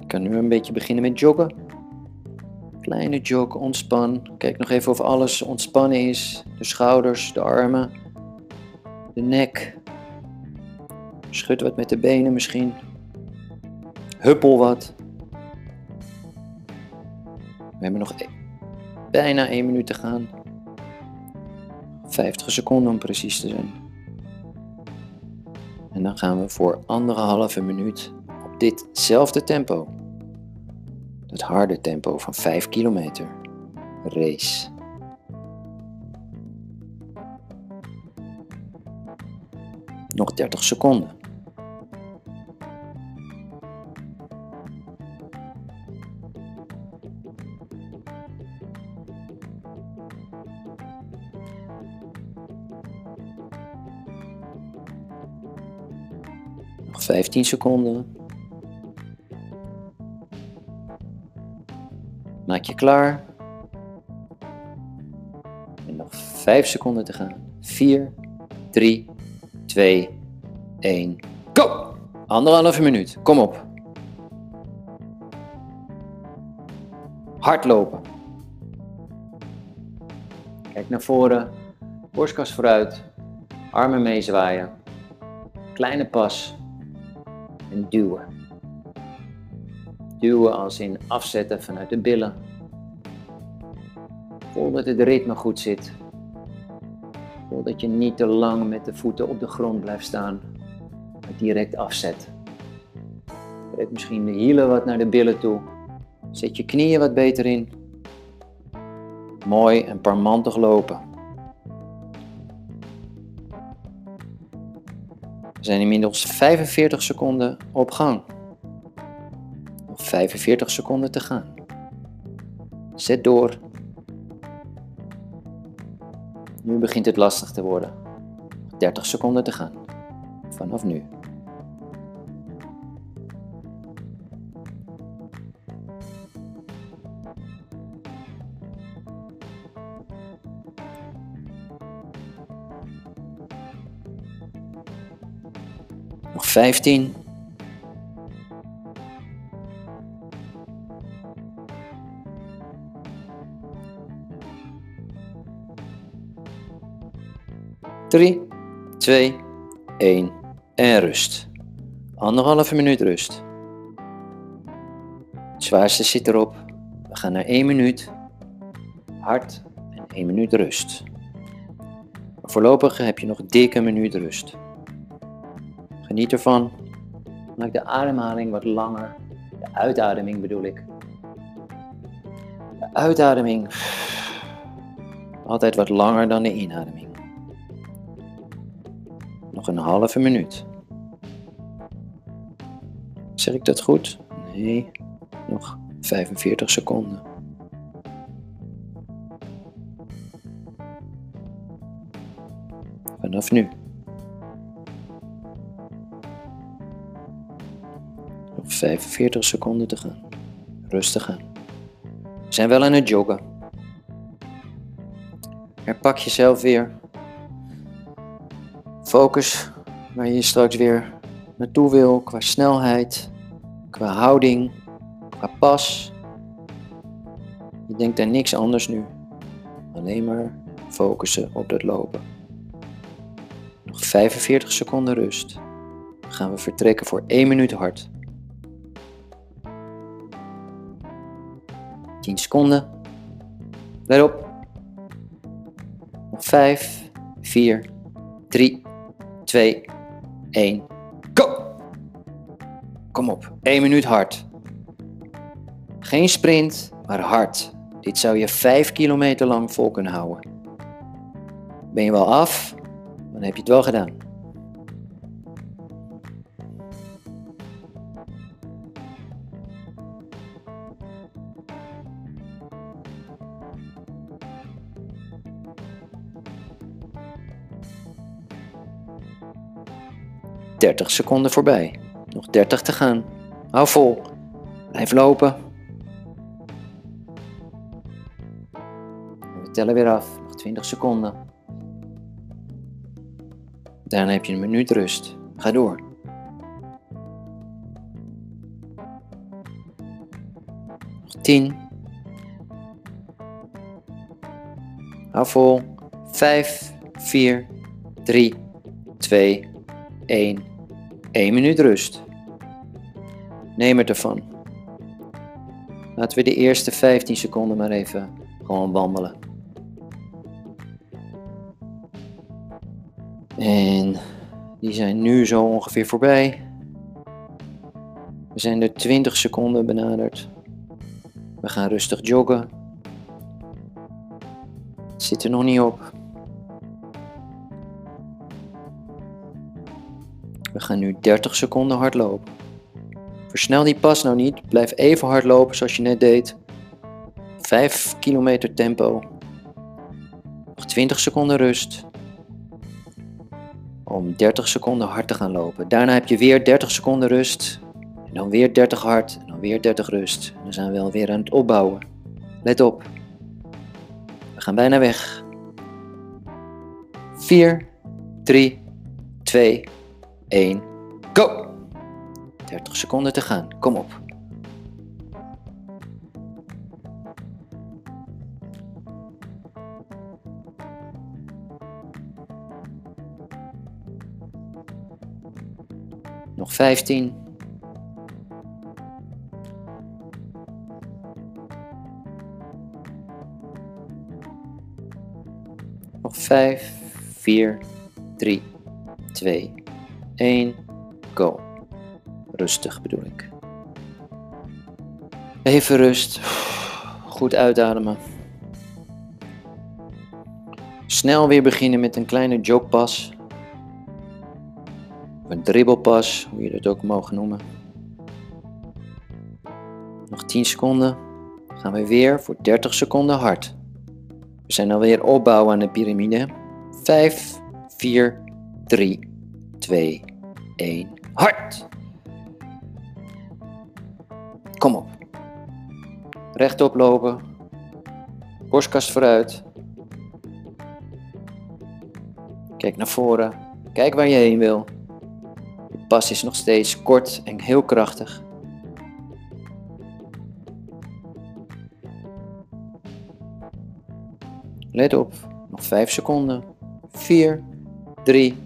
Ik kan nu een beetje beginnen met joggen. Kleine jog, ontspan. Kijk nog even of alles ontspannen is. De schouders, de armen. de nek. Schud wat met de benen misschien. Huppel wat. We hebben nog e- bijna 1 minuut te gaan. 50 seconden om precies te zijn. En dan gaan we voor anderhalve minuut op ditzelfde tempo. Het harde tempo van 5 kilometer. Race. Nog 30 seconden. 15 seconden. Maak je klaar. En nog 5 seconden te gaan. 4, 3, 2, 1. Go! Anderhalve minuut. Kom op. Hardlopen. Kijk naar voren. Borstkas vooruit. Armen meezwaaien. Kleine pas. En duwen. Duwen als in afzetten vanuit de billen. Voel dat het ritme goed zit. Voel dat je niet te lang met de voeten op de grond blijft staan, maar direct afzet. Trek misschien de hielen wat naar de billen toe. Zet je knieën wat beter in. Mooi en parmantig lopen. Zijn inmiddels 45 seconden op gang. Nog 45 seconden te gaan. Zet door. Nu begint het lastig te worden. 30 seconden te gaan. Vanaf nu. 15. Drie, twee, één en rust. Anderhalve minuut rust. Het zwaarste zit erop. We gaan naar één minuut. Hard en één minuut rust. Voorlopig heb je nog dik een minuut rust. Geniet ervan. Maak de ademhaling wat langer. De uitademing bedoel ik. De uitademing altijd wat langer dan de inademing. Nog een halve minuut. Zeg ik dat goed? Nee, nog 45 seconden. Vanaf nu. 45 seconden te gaan. Rustig aan. We zijn wel aan het joggen. Herpak jezelf weer. Focus waar je straks weer naartoe wil qua snelheid, qua houding, qua pas. Je denkt aan niks anders nu. Alleen maar focussen op dat lopen. Nog 45 seconden rust. Dan gaan we vertrekken voor 1 minuut hard. 10 seconden. Let op. Nog 5, 4, 3, 2, 1. Go! Kom op, 1 minuut hard. Geen sprint, maar hard. Dit zou je 5 kilometer lang vol kunnen houden. Ben je wel af, dan heb je het wel gedaan. Dertig seconden voorbij. Nog 30 te gaan. Hou vol. Blijf lopen. We tellen weer af. Nog 20 seconden. Daarna heb je een minuut rust. Ga door. Nog 10. Hou vol. 5, 4, 3, 2, 1. 1 minuut rust. Neem het ervan. Laten we de eerste 15 seconden maar even gewoon wandelen. En die zijn nu zo ongeveer voorbij. We zijn er 20 seconden benaderd. We gaan rustig joggen. Zit er nog niet op. We gaan nu 30 seconden hardlopen. Versnel die pas nou niet. Blijf even hardlopen zoals je net deed. 5 kilometer tempo. Nog 20 seconden rust. Om 30 seconden hard te gaan lopen. Daarna heb je weer 30 seconden rust. En dan weer 30 hard. En dan weer 30 rust. En dan zijn we alweer aan het opbouwen. Let op. We gaan bijna weg. 4, 3, 2, 1. Go! 30 seconden te gaan. Kom op. Nog 15. Nog 5, 4, 3, 2, 1. Go. Rustig bedoel ik. Even rust. Goed uitademen. Snel weer beginnen met een kleine jogpas. Een dribbelpas, hoe je dat ook mogen noemen. Nog 10 seconden. Gaan we weer voor 30 seconden hard. We zijn alweer opbouwen aan de piramide. 5, 4, 3, 2, 1. Hard! Kom op. Rechtop lopen. Borstkast vooruit. Kijk naar voren. Kijk waar je heen wil. De pas is nog steeds kort en heel krachtig. Let op. Nog 5 seconden. 4, 3,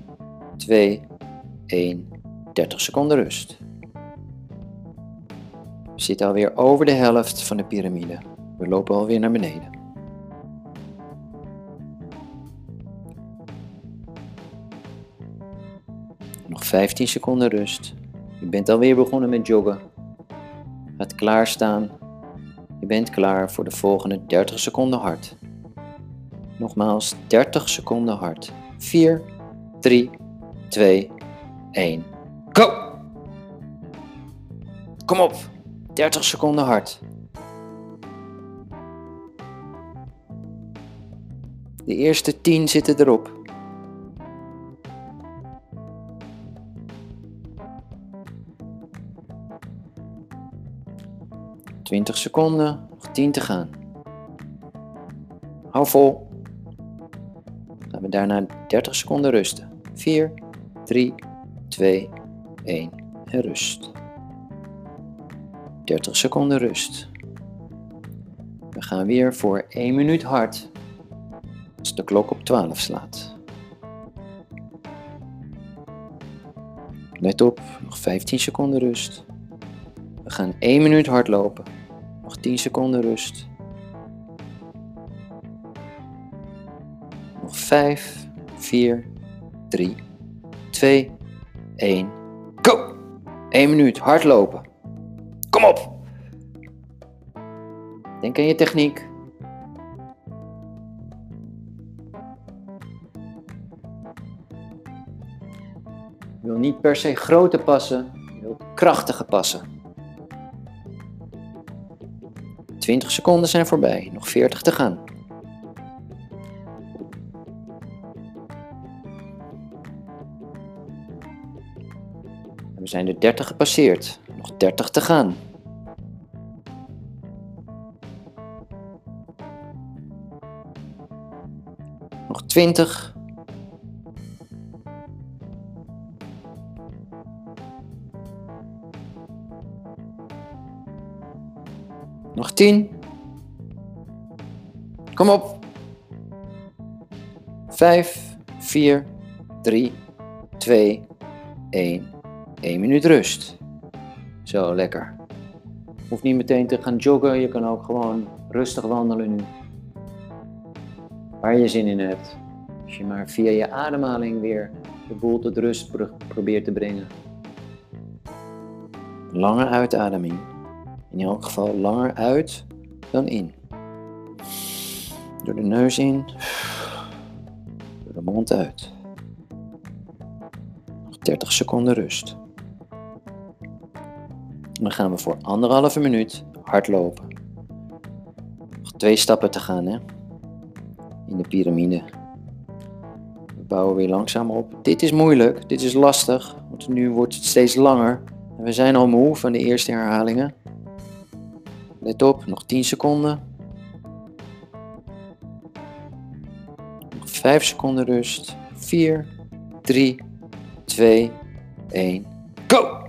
2, 1. 30 seconden rust. We zitten alweer over de helft van de piramide. We lopen alweer naar beneden. Nog 15 seconden rust. Je bent alweer begonnen met joggen. Gaat klaarstaan. Je bent klaar voor de volgende 30 seconden hard. Nogmaals 30 seconden hard. 4, 3, 2, 1. Go! Kom op! 30 seconden hard. De eerste 10 zitten erop. Twintig seconden, nog 10 te gaan. Hou vol. Gaan we daarna 30 seconden rusten. 4, 3, 2, 1 en rust. 30 seconden rust. We gaan weer voor 1 minuut hard als de klok op 12 slaat. Let op, nog 15 seconden rust. We gaan 1 minuut hardlopen. Nog 10 seconden rust. Nog 5, 4, 3, 2, 1. Go! 1 minuut hardlopen. Kom op! Denk aan je techniek. Je wil niet per se grote passen, je wilt krachtige passen. 20 seconden zijn voorbij, nog 40 te gaan. We zijn de 30 gepasseerd, nog 30 te gaan. Nog 20. Nog 10. Kom op. 5, 4, 3, 2, 1. 1 minuut rust. Zo, lekker. Hoeft niet meteen te gaan joggen, je kan ook gewoon rustig wandelen nu. Waar je zin in hebt. Als je maar via je ademhaling weer de boel tot rust probeert te brengen. Lange uitademing. In elk geval langer uit dan in. Door de neus in, door de mond uit. Nog 30 seconden rust. Dan gaan we voor anderhalve minuut hardlopen. Nog twee stappen te gaan hè? in de piramide. We bouwen weer langzaam op. Dit is moeilijk, dit is lastig, want nu wordt het steeds langer. En we zijn al moe van de eerste herhalingen. Let op, nog 10 seconden. Nog 5 seconden rust. 4, 3, 2, 1, go!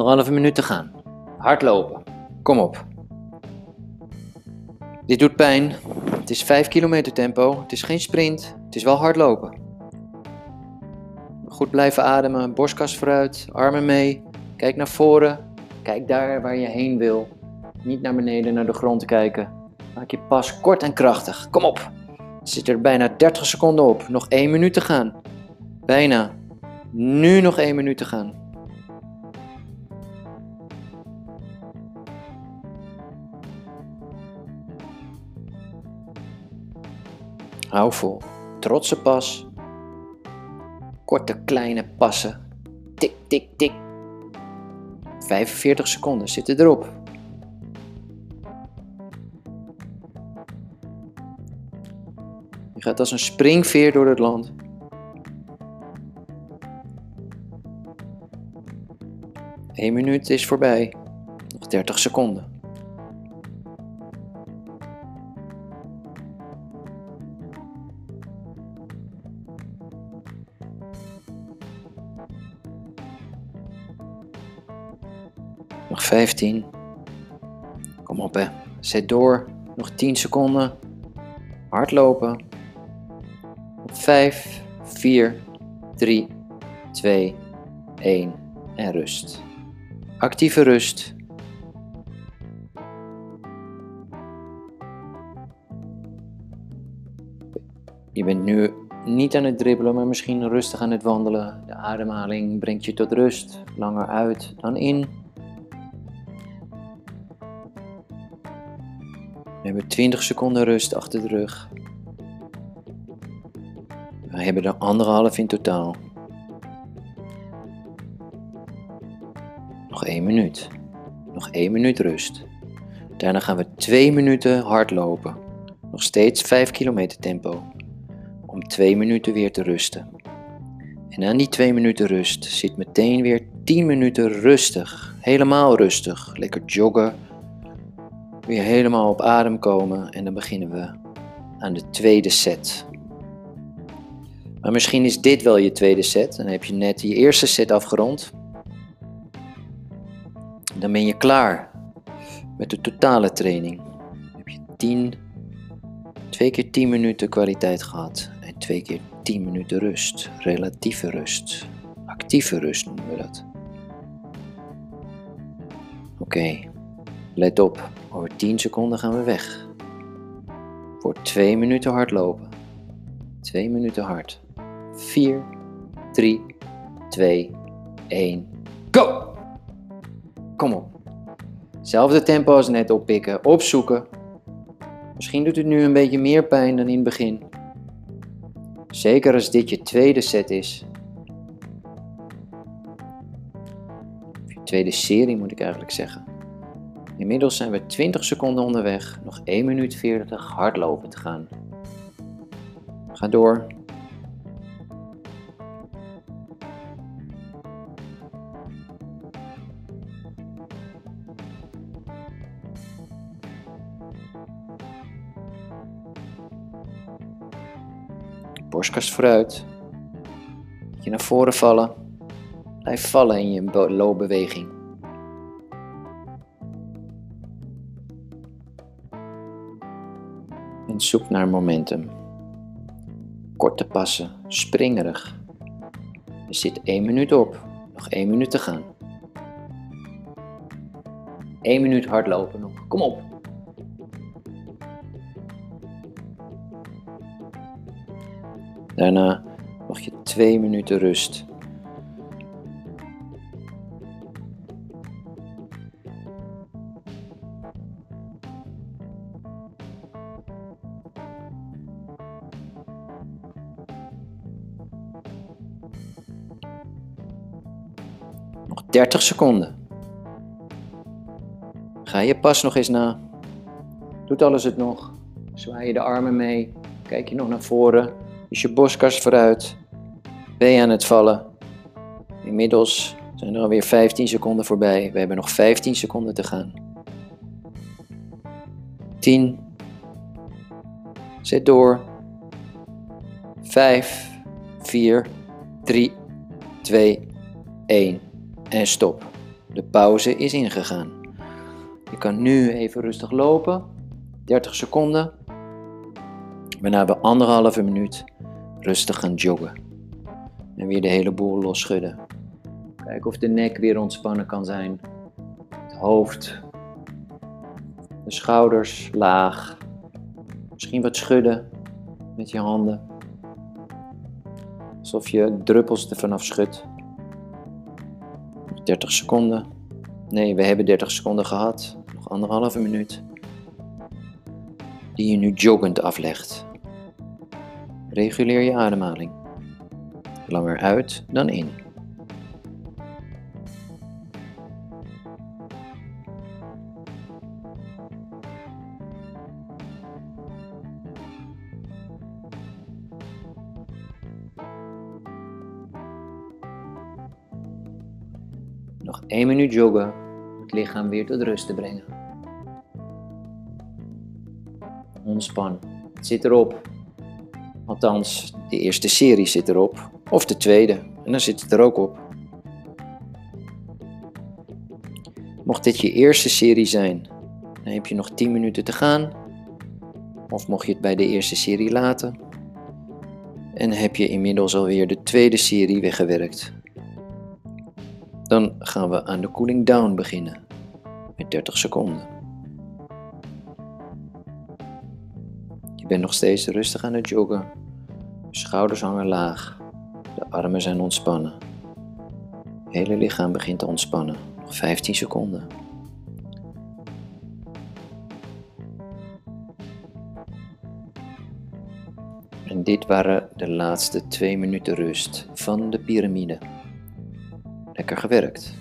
Anderhalve minuut te gaan. Hardlopen. Kom op. Dit doet pijn. Het is 5 kilometer tempo. Het is geen sprint. Het is wel hardlopen. Goed blijven ademen. Borstkas vooruit. Armen mee. Kijk naar voren. Kijk daar waar je heen wil. Niet naar beneden, naar de grond kijken. Maak je pas kort en krachtig. Kom op. Zit er bijna 30 seconden op. Nog 1 minuut te gaan. Bijna. Nu nog 1 minuut te gaan. Hou vol. Trotse pas. Korte kleine passen. Tik, tik, tik. 45 seconden zitten erop. Je gaat als een springveer door het land. Eén minuut is voorbij. Nog 30 seconden. Nog 15. Kom op hè. Zet door. Nog 10 seconden. Hardlopen. 5, 4, 3, 2, 1 en rust. Actieve rust. Je bent nu niet aan het dribbelen, maar misschien rustig aan het wandelen. De ademhaling brengt je tot rust. Langer uit dan in. We hebben 20 seconden rust achter de rug. We hebben er anderhalf in totaal. Nog één minuut. Nog één minuut rust. Daarna gaan we twee minuten hardlopen. Nog steeds 5 kilometer tempo. Om twee minuten weer te rusten. En aan die twee minuten rust zit meteen weer 10 minuten rustig. Helemaal rustig. Lekker joggen. Weer helemaal op adem komen. En dan beginnen we aan de tweede set. Maar misschien is dit wel je tweede set. Dan heb je net je eerste set afgerond. Dan ben je klaar met de totale training. Dan heb je 10, twee keer 10 minuten kwaliteit gehad. En twee keer 10 minuten rust. Relatieve rust. Actieve rust noemen we dat. Oké, let op. Over 10 seconden gaan we weg. Voor 2 minuten hardlopen. 2 minuten hard. 4, 3, 2, 1, go! Kom op. Zelfde tempo als net oppikken, opzoeken. Misschien doet het nu een beetje meer pijn dan in het begin. Zeker als dit je tweede set is. Of je tweede serie moet ik eigenlijk zeggen. Inmiddels zijn we 20 seconden onderweg, nog 1 minuut 40 hardlopen te gaan. Ga door. Borstkast vooruit. Je naar voren vallen. Blijf vallen in je loopbeweging. Zoek naar momentum. Korte passen, springerig. Er zit één minuut op. Nog één minuut te gaan. Eén minuut hardlopen nog. Kom op. Daarna mag je twee minuten rust. Nog 30 seconden. Ga je pas nog eens na. Doet alles het nog? Zwaai je de armen mee? Kijk je nog naar voren? Is je borstkas vooruit? Ben je aan het vallen? Inmiddels zijn er alweer 15 seconden voorbij. We hebben nog 15 seconden te gaan. 10. Zet door. 5, 4, 3, 2, 1 en stop. De pauze is ingegaan. Je kan nu even rustig lopen. 30 seconden. Waarna we anderhalve minuut rustig gaan joggen. En weer de hele boel losschudden. Kijken of de nek weer ontspannen kan zijn. Het hoofd. De schouders laag. Misschien wat schudden met je handen. Alsof je druppels er vanaf schudt. 30 seconden. Nee, we hebben 30 seconden gehad. Nog anderhalve minuut. Die je nu joggend aflegt. Reguleer je ademhaling. Langer uit dan in. Nog één minuut joggen het lichaam weer tot rust te brengen. Ontspan. Het zit erop. Althans, de eerste serie zit erop. Of de tweede. En dan zit het er ook op. Mocht dit je eerste serie zijn, dan heb je nog 10 minuten te gaan. Of mocht je het bij de eerste serie laten. En heb je inmiddels alweer de tweede serie weggewerkt. Dan gaan we aan de cooling down beginnen. Met 30 seconden. Je bent nog steeds rustig aan het joggen. Schouders hangen laag. De armen zijn ontspannen. Het hele lichaam begint te ontspannen. Nog 15 seconden. En dit waren de laatste twee minuten rust van de piramide. Lekker gewerkt.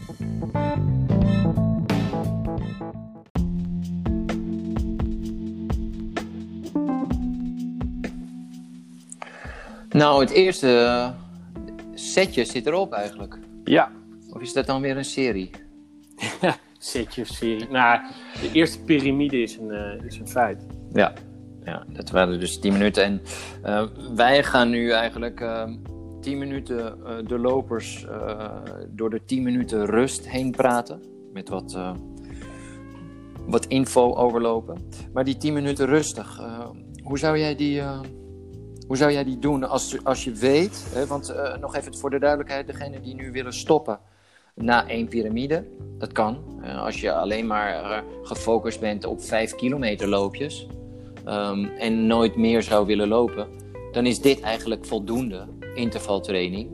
Nou, het eerste setje zit erop eigenlijk. Ja, Of is dat dan weer een serie? setje of serie. Nou, de eerste piramide is een, eh, is een feit. Ja. Ja, dat waren dus 10 minuten. En eh, wij gaan nu eigenlijk eh 10 minuten eh, de lopers eh, door de 10 minuten rust heen praten. Met wat, eh, wat info overlopen. Maar die 10 minuten rustig, hoe, zou jij die, hoe zou jij die doen als, als je weet, hè, want nog even voor de duidelijkheid, degene die nu willen stoppen na één piramide, dat kan. Als je alleen maar gefocust bent op 5 kilometer loopjes ehm, en nooit meer zou willen lopen, dan is dit eigenlijk voldoende intervaltraining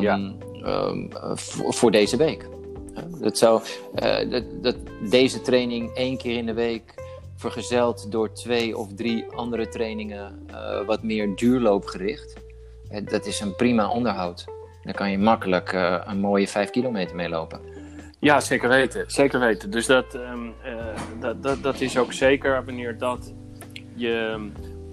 Ja. eh, voor, voor deze week. Dat zou, eh, dat, dat, deze training één keer in de week vergezeld door twee of drie andere trainingen eh, wat meer duurloopgericht. eh, dat is een prima onderhoud. Dan kan je makkelijk een mooie vijf kilometer mee lopen. Ja, zeker weten. Zeker weten. Dus dat, ehm, eh, dat, dat, dat is ook zeker wanneer dat je.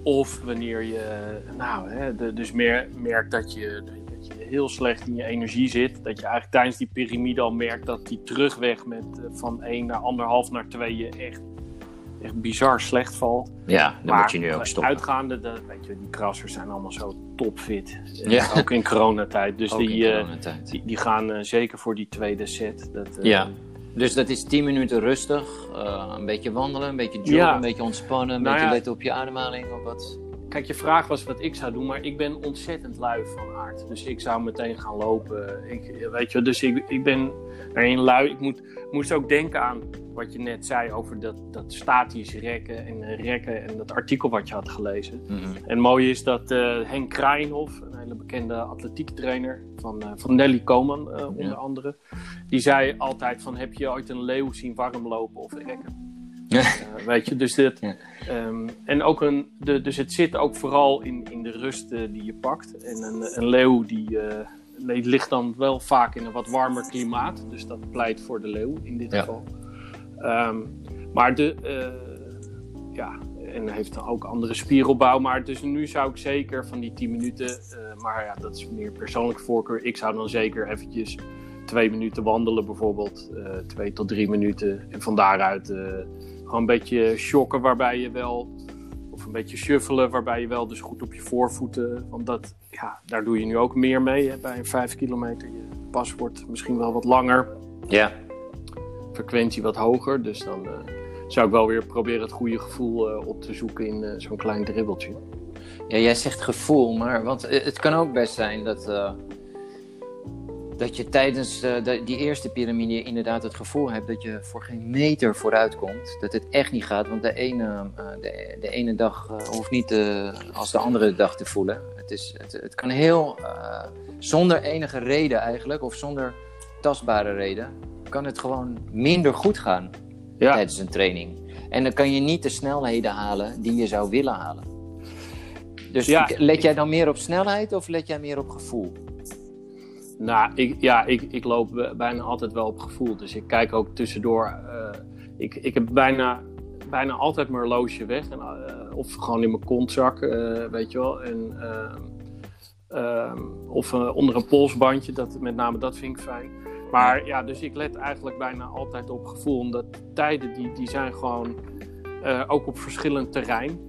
Of wanneer je. Nou, hè, de- dus meer, merkt dat je, dat je heel slecht in je energie zit. Dat je eigenlijk tijdens die piramide al merkt dat die terugweg met, eh, van 1 naar anderhalf naar 2 je echt, echt bizar slecht valt. Ja, dan maar moet je nu ook stoppen. Uitgaande, de, weet je, die krassers zijn allemaal zo topfit. Eh, Ja. Ook in coronatijd. Dus (laughs) die, eh, die, die gaan zeker voor die tweede set. Dat, Ja. Dus dat is 10 minuten rustig, uh, een beetje wandelen, een beetje joggen, Ja. een beetje ontspannen, een Nou beetje ja. letten op je ademhaling of wat. Kijk, je vraag was wat ik zou doen, maar ik ben ontzettend lui van aard. Dus ik zou meteen gaan lopen. Ik, weet je, dus ik, ik ben daarin lui. Ik moet, moest ook denken aan wat je net zei over dat, dat statisch rekken en eh, rekken en dat artikel wat je had gelezen. Mhm. En mooi is dat eh, Henk Kraaienhof, een hele bekende atletiektrainer van, eh, van Nelly Koman eh, onder Ja. andere, die zei altijd van heb je ooit een leeuw zien warm lopen of rekken? Weet je, dus dit, ehm, en ook een, de, dus het zit ook vooral in, in de rust eh, die je pakt. En een, een leeuw die, eh, die ligt dan wel vaak in een wat warmer klimaat, dus dat pleit voor de leeuw in dit Ja. geval. Ehm, maar de, eh, ja, en heeft dan ook andere spieropbouw. Maar dus nu zou ik zeker van die 10 minuten, maar ja, dat is meer persoonlijke voorkeur. Ik zou dan zeker eventjes twee minuten wandelen, bijvoorbeeld. twee tot drie minuten. En van daaruit een beetje shocken, waarbij je wel. Of een beetje shuffelen, waarbij je wel dus goed op je voorvoeten. Want dat, ja, daar doe je nu ook meer mee hè, bij een 5 kilometer. Je pas wordt misschien wel wat langer Ja, frequentie wat hoger. Dus dan eh, zou ik wel weer proberen het goede gevoel eh, op te zoeken in eh, zo'n klein dribbeltje. Ja, jij zegt gevoel, maar want het kan ook best zijn dat, dat je tijdens eh, de- die eerste piramide inderdaad het gevoel hebt dat je voor geen meter vooruit komt. Dat het echt niet gaat, want de ene, eh, de, de ene dag eh, hoeft niet als de andere dag te voelen. Het, is, het, het kan heel, zonder enige reden eigenlijk, of zonder tastbare reden, kan het gewoon minder goed gaan Ja, tijdens een training. En dan kan je niet de snelheden halen die je zou willen halen. Dus Ja, let jij dan meer op snelheid of let jij meer op gevoel? Nou, ik, ja ik, ik loop bijna altijd wel op gevoel. Dus ik kijk ook tussendoor. eh, ik, ik heb bijna, bijna altijd mijn horloge weg. En, eh, of gewoon in mijn kontzak, eh, weet je wel. En, ehm, of onder een polsbandje, dat, met name dat vind ik fijn. Maar ja, dus ik let eigenlijk bijna altijd op gevoel. Omdat tijden die, die zijn gewoon ook op verschillend terrein.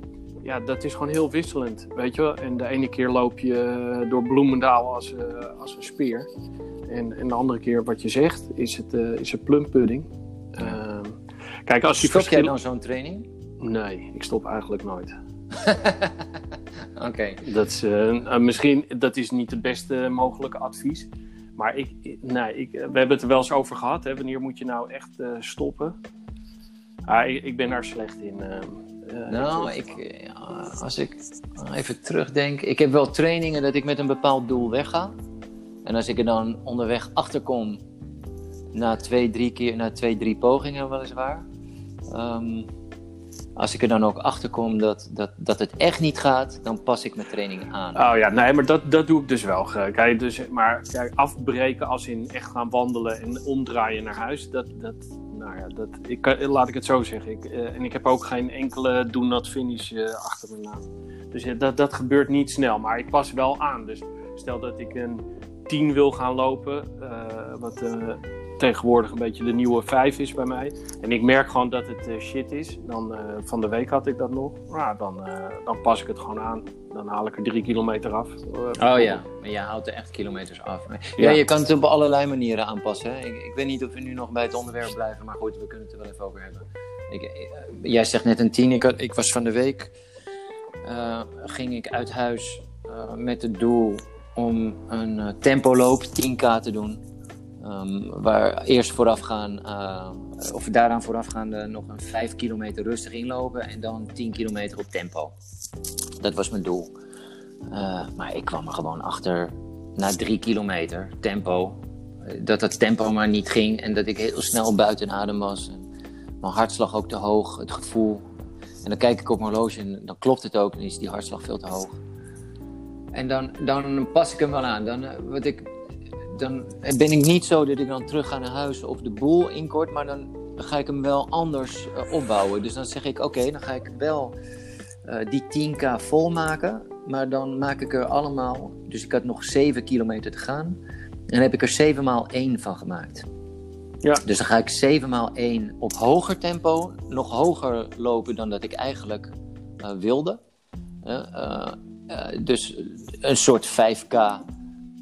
Ja, dat is gewoon heel wisselend, weet je wel. En de ene keer loop je eh, door Bloemendaal als, eh, als een speer. En, en de andere keer, wat je zegt, is het, eh, is het plumpudding. Ehm, kijk, als je Stop jij dan zo'n training? Nee, ik stop eigenlijk nooit. (laughs) Oké. Dat is, misschien, dat is niet het beste mogelijke advies. Maar ik, nee, ik, we hebben het er wel eens over gehad. Hè? Wanneer moet je nou echt stoppen? Ah, ik, ik ben daar slecht in. eh, eh, Nou, ik, ja, als ik even terugdenk. Ik heb wel trainingen dat ik met een bepaald doel wegga. En als ik er dan onderweg achter kom, na twee, drie keer, na twee, drie pogingen weliswaar. ehm, als ik er dan ook achter kom dat, dat, dat het echt niet gaat, dan pas ik mijn training aan. Oh ja, nee, maar dat, dat doe ik dus wel. Kijk, dus, maar kijk, afbreken als in echt gaan wandelen en omdraaien naar huis, dat, dat, nou ja, dat, ik, laat ik het zo zeggen. Ik, eh, en ik heb ook geen enkele do not finish eh, achter mijn naam. Dus ja, dat, dat gebeurt niet snel, maar ik pas wel aan. Dus stel dat ik een 10 wil gaan lopen, eh, wat eh, tegenwoordig een beetje de nieuwe 5 is bij mij. En ik merk gewoon dat het eh, shit is. Dan, eh, van de week had ik dat nog. Nou, dan, eh, dan pas ik het gewoon aan. Dan haal ik er drie kilometer af. Oh ja, maar je houdt er echt kilometers af. Ja, Ja. je kan het op allerlei manieren aanpassen. Hè? Ik, ik weet niet of we nu nog bij het onderwerp blijven, maar goed, we kunnen het er wel even over hebben. Ik, jij zegt net een tien. Ik, had, ik was van de week, ging ik uit huis met het doel om een eh, tempoloop 10k te doen. Ehm, waar eerst voorafgaan, eh, of daaraan voorafgaande nog een 5 kilometer rustig inlopen en dan 10 kilometer op tempo. Dat was mijn doel. Eh, maar ik kwam er gewoon achter na drie kilometer tempo. eh, Dat dat tempo maar niet ging en dat ik heel snel buiten adem was. En mijn hartslag ook te hoog, het gevoel. En dan kijk ik op mijn horloge en dan klopt het ook en is die hartslag veel te hoog. En dan, dan pas ik hem wel aan. Dan, eh, wat ik, dan ben ik niet zo dat ik dan terug ga naar huis of de boel inkort, maar dan ga ik hem wel anders eh, opbouwen. Dus dan zeg ik, oké, dan ga ik wel eh, die 10k volmaken. Maar dan maak ik er allemaal, dus ik had nog 7 kilometer te gaan. En heb ik er 7 maal 1 van gemaakt. Ja. Dus dan ga ik 7 maal 1 op hoger tempo, nog hoger lopen dan dat ik eigenlijk eh, wilde. Dus een soort 5k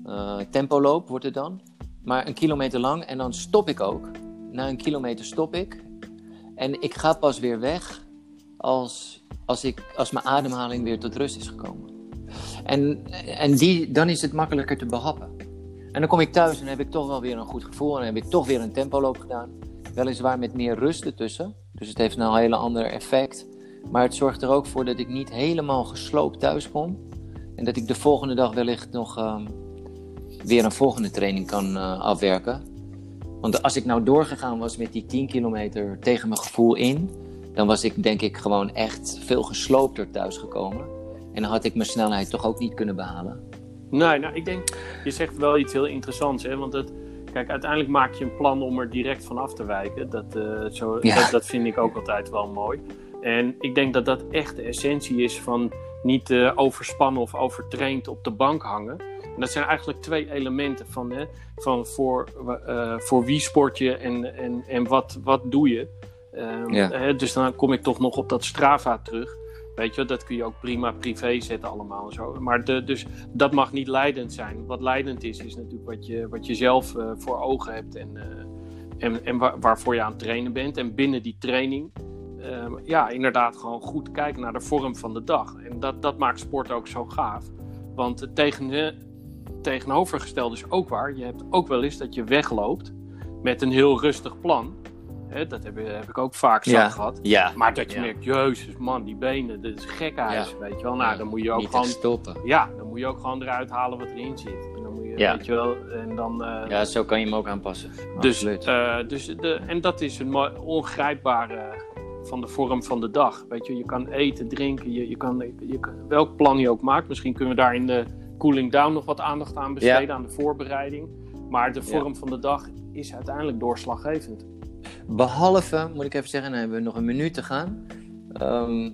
eh tempoloop wordt het dan. Maar een kilometer lang en dan stop ik ook na een kilometer stop ik. En ik ga pas weer weg als, als, ik, als mijn ademhaling weer tot rust is gekomen. En, en die, dan is het makkelijker te behappen. En dan kom ik thuis en heb ik toch wel weer een goed gevoel. En heb ik toch weer een tempoloop gedaan. Weliswaar met meer rust ertussen. Dus het heeft nou een hele ander effect. Maar het zorgt er ook voor dat ik niet helemaal gesloopt thuis kom. En dat ik de volgende dag wellicht nog ehm, weer een volgende training kan uh, afwerken. Want als ik nou doorgegaan was met die 10 kilometer tegen mijn gevoel in, dan was ik denk ik gewoon echt veel gesloopter thuis gekomen. En dan had ik mijn snelheid toch ook niet kunnen behalen. Nee, nou ik denk, je zegt wel iets heel interessants. Hè? Want het, kijk, uiteindelijk maak je een plan om er direct van af te wijken. Dat, uh, zo, Ja. dat, dat vind ik ook altijd wel mooi. En ik denk dat dat echt de essentie is van niet eh, overspannen of overtraind op de bank hangen. En dat zijn eigenlijk twee elementen van, hè, van voor, eh, voor wie sport je en, en, en wat, wat doe je. Ehm, Ja. hè, dus dan kom ik toch nog op dat Strava terug. Weet je, dat kun je ook prima privé zetten allemaal en zo. Maar de, dus dat mag niet leidend zijn. Wat leidend is, is natuurlijk wat je, wat je zelf eh, voor ogen hebt en, eh, en, en waar- waarvoor je aan het trainen bent. En binnen die training, ehm, ja, inderdaad gewoon goed kijken naar de vorm van de dag. En dat, dat maakt sport ook zo gaaf. Want tegen, tegenovergestelde is ook waar. Je hebt ook wel eens dat je wegloopt met een heel rustig plan. Hè, dat heb, heb ik ook vaak zat Ja. gehad. Ja. Maar dat je Ja. merkt, jezus man, die benen, dit is gekhuis, weet je wel. Nou, dan moet je ook niet gewoon, stoppen. ja, dan moet je ook gewoon eruit halen wat erin zit. En dan moet je, Ja. weet je wel, en dan... eh, Ja, zo kan je hem ook aanpassen. dus, eh, dus de, en dat is een ongrijpbare van de vorm van de dag. Weet je, je kan eten, drinken, je, je kan, je kan, welk plan je ook maakt. Misschien kunnen we daar in de cooling down nog wat aandacht aan besteden, aan de voorbereiding. Maar de vorm van de dag is uiteindelijk doorslaggevend. Behalve, moet ik even zeggen, dan hebben we nog een minuut te gaan. Ehm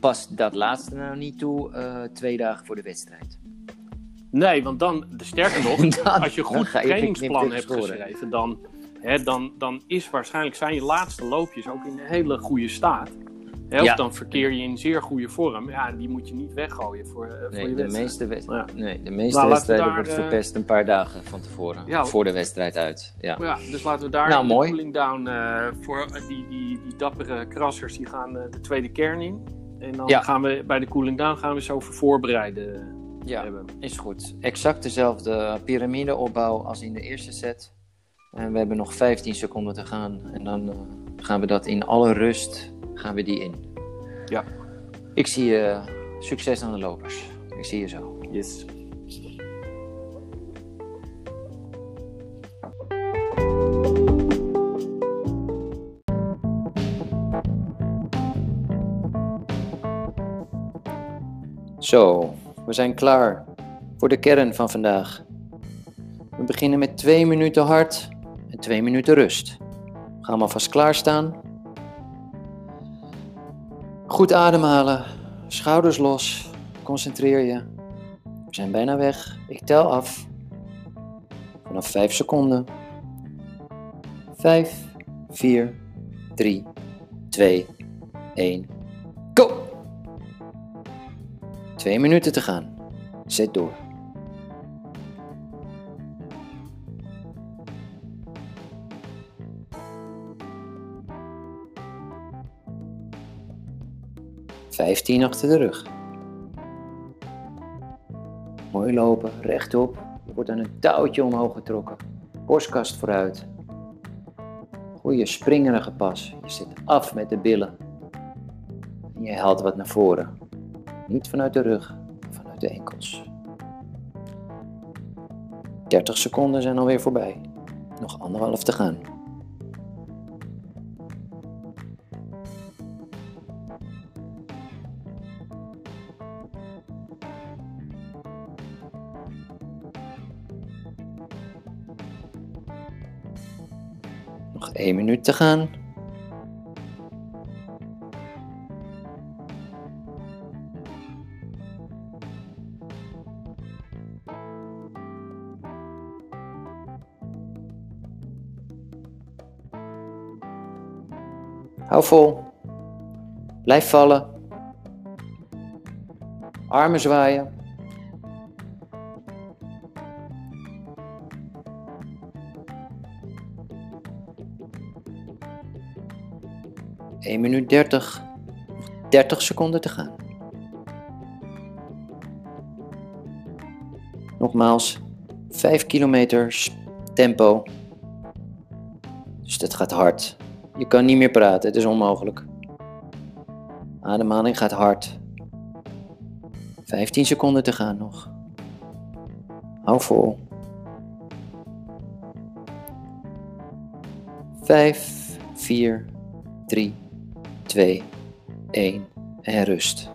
past dat laatste nou niet toe, eh, twee dagen voor de wedstrijd. Nee, want dan, de sterker nog, (laughs) Dan- als je goed je trainingsplan hebt scoren. geschreven, dan, hè, dan, dan is waarschijnlijk zijn je laatste loopjes ook in een hele goede staat. Hè, of Ja. dan verkeer je in zeer goede vorm. Ja, die moet je niet weggooien voor, eh, voor Nee, je de wedstrijd. meeste, Ja. nee, de meeste Nou, wedstrijden worden eh, verpest een paar dagen van tevoren. Ja. voor de wedstrijd uit. Ja. Ja, dus laten we daar Nou, de cooling down eh, voor die, die, die dappere krassers, die gaan de tweede kern in. En dan gaan we bij de cooling down gaan we over voorbereiden ja, hebben. is goed. Exact dezelfde piramideopbouw als in de eerste set. En we hebben nog 15 seconden te gaan. En dan eh, gaan we dat in alle rust gaan we die in. Ja. Ik zie je succes aan de lopers. Ik zie je zo. Yes. Zo, we zijn klaar voor de kern van vandaag. We beginnen met twee minuten hard twee minuten rust. Ga maar vast klaarstaan. Goed ademhalen, schouders los, concentreer je. We zijn bijna weg. Ik tel af. Vanaf 5 seconden. 5, 4, 3, 2, 1. Go! Twee minuten te gaan. Zet door. Vijftien achter de rug. Mooi lopen, rechtop. Je wordt aan een touwtje omhoog getrokken. Borstkast vooruit. Goeie springerige pas. Je zet af met de billen. En je haalt wat naar voren. Niet vanuit de rug, vanuit de enkels. 30 seconden zijn alweer voorbij. Nog anderhalf te gaan. Nog één minuut te gaan. Hou vol. Blijf vallen. Armen zwaaien. 1 minuut 30. Nog 30 seconden te gaan. Nogmaals, 5 kilometer tempo. Dus dat gaat hard. Je kan niet meer praten, het is onmogelijk. Ademhaling gaat hard. 15 seconden te gaan nog. Hou vol. 5, 4, 3, 2, 1 en rust.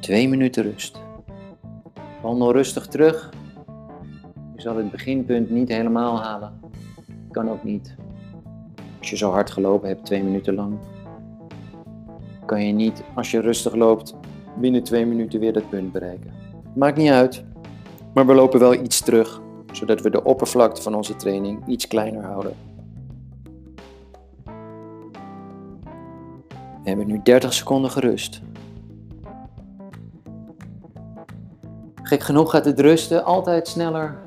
2 minuten rust. Wandel rustig terug. Je zal het beginpunt niet helemaal halen. Kan ook niet. Als je zo hard gelopen hebt, twee minuten lang, kan je niet, als je rustig loopt, binnen twee minuten weer dat punt bereiken. Maakt niet uit, maar we lopen wel iets terug, zodat we de oppervlakte van onze training iets kleiner houden. We hebben nu 30 seconden gerust. Gek genoeg gaat het rusten altijd sneller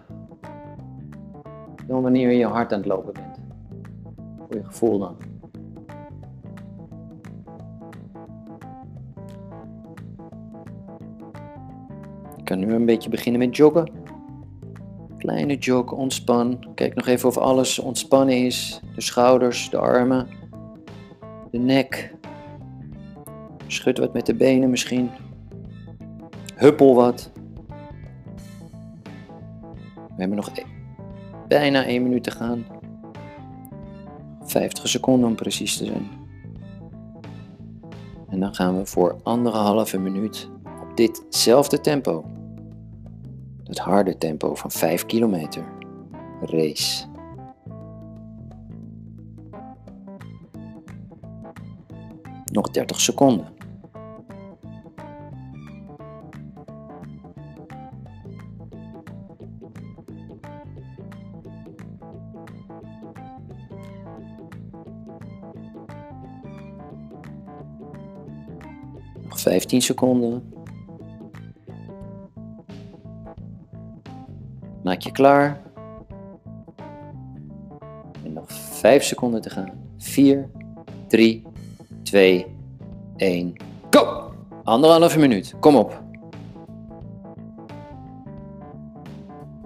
dan wanneer je hard aan het lopen bent. Voor je gevoel dan. Ik kan nu een beetje beginnen met joggen. Kleine jog, ontspan. Kijk nog even of alles ontspannen is. De schouders, de armen, de nek. Schud wat met de benen misschien. Huppel wat. We hebben nog e- bijna 1 minuut te gaan. 50 seconden om precies te zijn. En dan gaan we voor anderhalve minuut op ditzelfde tempo. Het harde tempo van 5 kilometer. Race. Nog 30 seconden. Nog 15 seconden. Maak je klaar. En nog 5 seconden te gaan. 4, 3, 2, 1. Go! Anderhalve minuut. Kom op.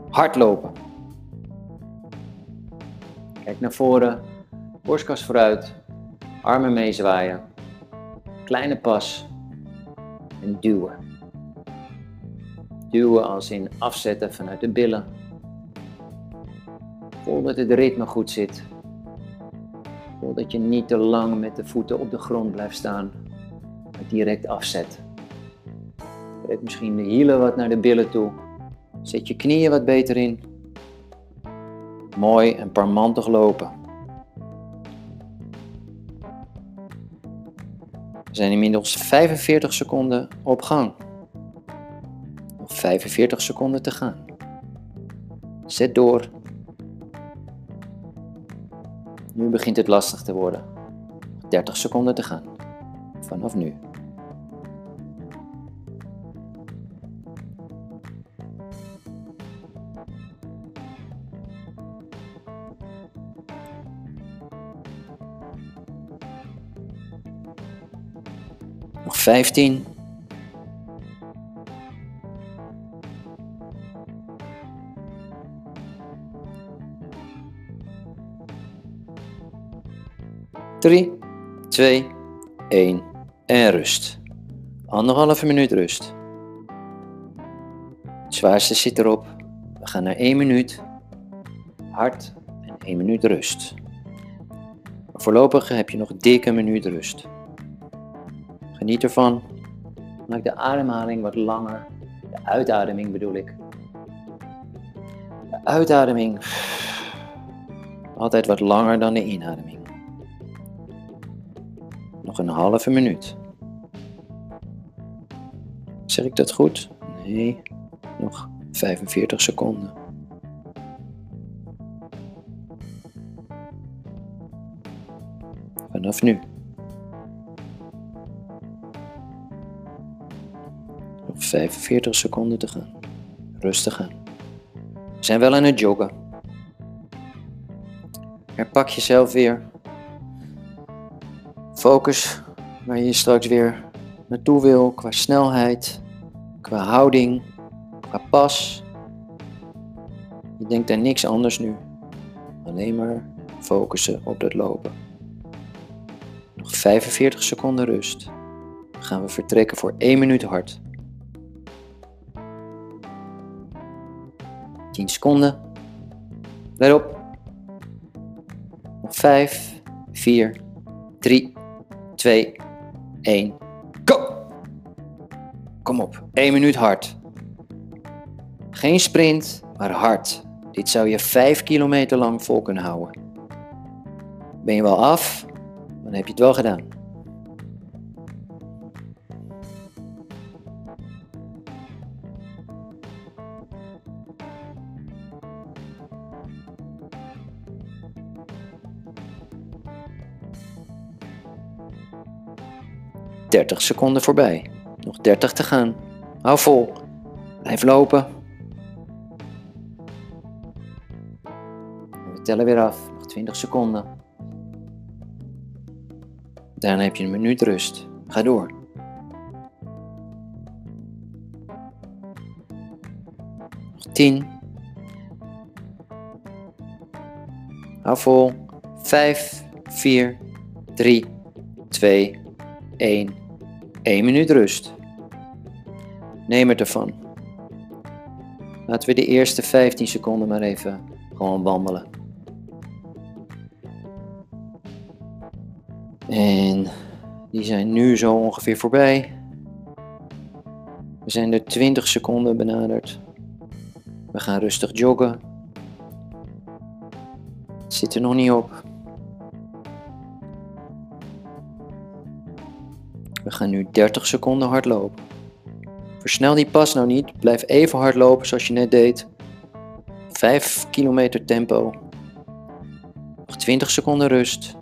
Hardlopen. Kijk naar voren. Borstkas vooruit. Armen meezwaaien. Kleine pas. En duwen. Duwen als in afzetten vanuit de billen. Voel dat het ritme goed zit. Voel dat je niet te lang met de voeten op de grond blijft staan. Maar direct afzet. Trek misschien de hielen wat naar de billen toe. Zet je knieën wat beter in. Mooi en parmantig lopen. Zijn inmiddels 45 seconden op gang. Nog 45 seconden te gaan. Zet door. Nu begint het lastig te worden. 30 seconden te gaan. Vanaf nu. 15. Drie, twee, één en rust. Anderhalve minuut rust. Het zwaarste zit erop. We gaan naar één minuut. Hard en één minuut rust. Voorlopig heb je nog dikke minuut rust. Geniet ervan. Maak de ademhaling wat langer. De uitademing bedoel ik. De uitademing altijd wat langer dan de inademing. Nog een halve minuut. Zeg ik dat goed? Nee, nog 45 seconden. Vanaf nu. 45 seconden te gaan. Rustig aan. We zijn wel aan het joggen. Herpak jezelf weer. Focus waar je straks weer naartoe wil qua snelheid, qua houding, qua pas. Je denkt aan niks anders nu. Alleen maar focussen op dat lopen. Nog 45 seconden rust. Gaan we vertrekken voor 1 minuut hard. 10 seconden. Let op. Nog 5, 4, 3, 2, 1. Go! Kom op, 1 minuut hard. Geen sprint, maar hard. Dit zou je 5 kilometer lang vol kunnen houden. Ben je wel af, dan heb je het wel gedaan. Dertig seconden voorbij. Nog 30 te gaan. Hou vol. Blijf lopen. We tellen weer af. Nog 20 seconden. Daarna heb je een minuut rust. Ga door. Nog 10. Hou vol. 5, 4, 3, 2, 1. 1 minuut rust. Neem het ervan. Laten we de eerste 15 seconden maar even gewoon wandelen. En die zijn nu zo ongeveer voorbij. We zijn er 20 seconden benaderd. We gaan rustig joggen. Zit er nog niet op. We gaan nu 30 seconden hardlopen. Versnel die pas nou niet. Blijf even hard lopen zoals je net deed. 5 kilometer tempo. Nog 20 seconden rust.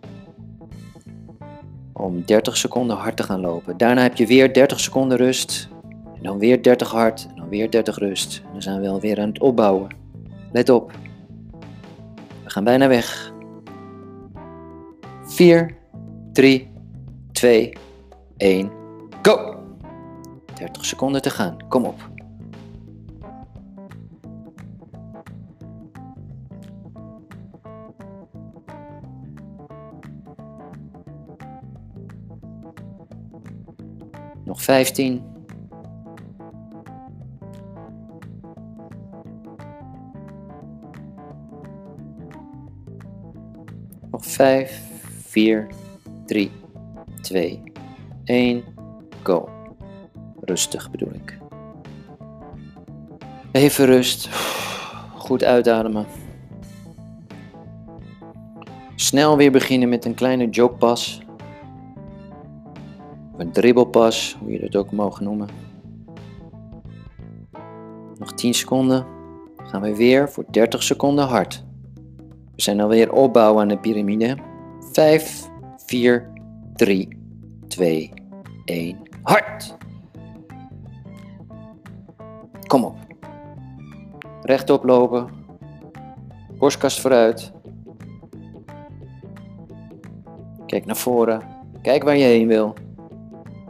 Om 30 seconden hard te gaan lopen. Daarna heb je weer 30 seconden rust. En dan weer 30 hard. En dan weer 30 rust. En dan zijn we alweer aan het opbouwen. Let op. We gaan bijna weg. 4, 3, 2, 1. Go! 30 seconden te gaan. Kom op. Nog 15. Nog 5, 4, 3, 2, 1. Go. Rustig bedoel ik. Even rust. Goed uitademen. Snel weer beginnen met een kleine jogpas. Een dribbelpas, hoe je dat ook mogen noemen. Nog 10 seconden. Gaan we weer voor 30 seconden hard. We zijn alweer opbouwen aan de piramide. 5, 4, 3, 2, 1. Hard! Kom op. Rechtop lopen. Borstkast vooruit. Kijk naar voren. Kijk waar je heen wil.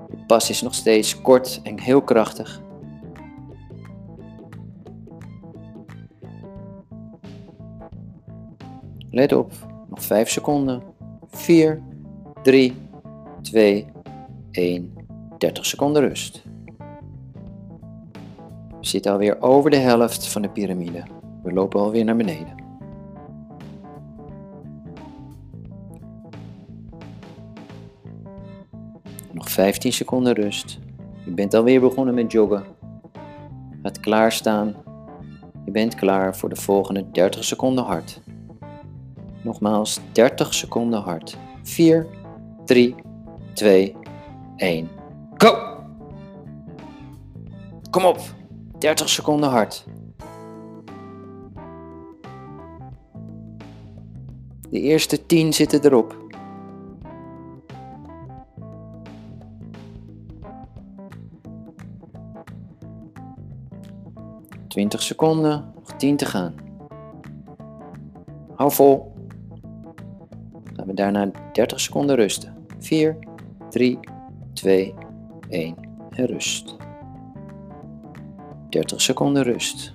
De pas is nog steeds kort en heel krachtig. Let op. Nog 5 seconden. 4, 3, 2, 1. 30 seconden rust. We zitten alweer over de helft van de piramide. We lopen alweer naar beneden. Nog 15 seconden rust. Je bent alweer begonnen met joggen. Gaat klaarstaan. Je bent klaar voor de volgende 30 seconden hard. Nogmaals 30 seconden hard. 4, 3, 2, 1. Go! Kom op! 30 seconden hard. De eerste 10 zitten erop. Twintig seconden, nog 10 te gaan. Hou vol. Gaan we daarna 30 seconden rusten. 4, 3, 2, 1 en rust. 30 seconden rust.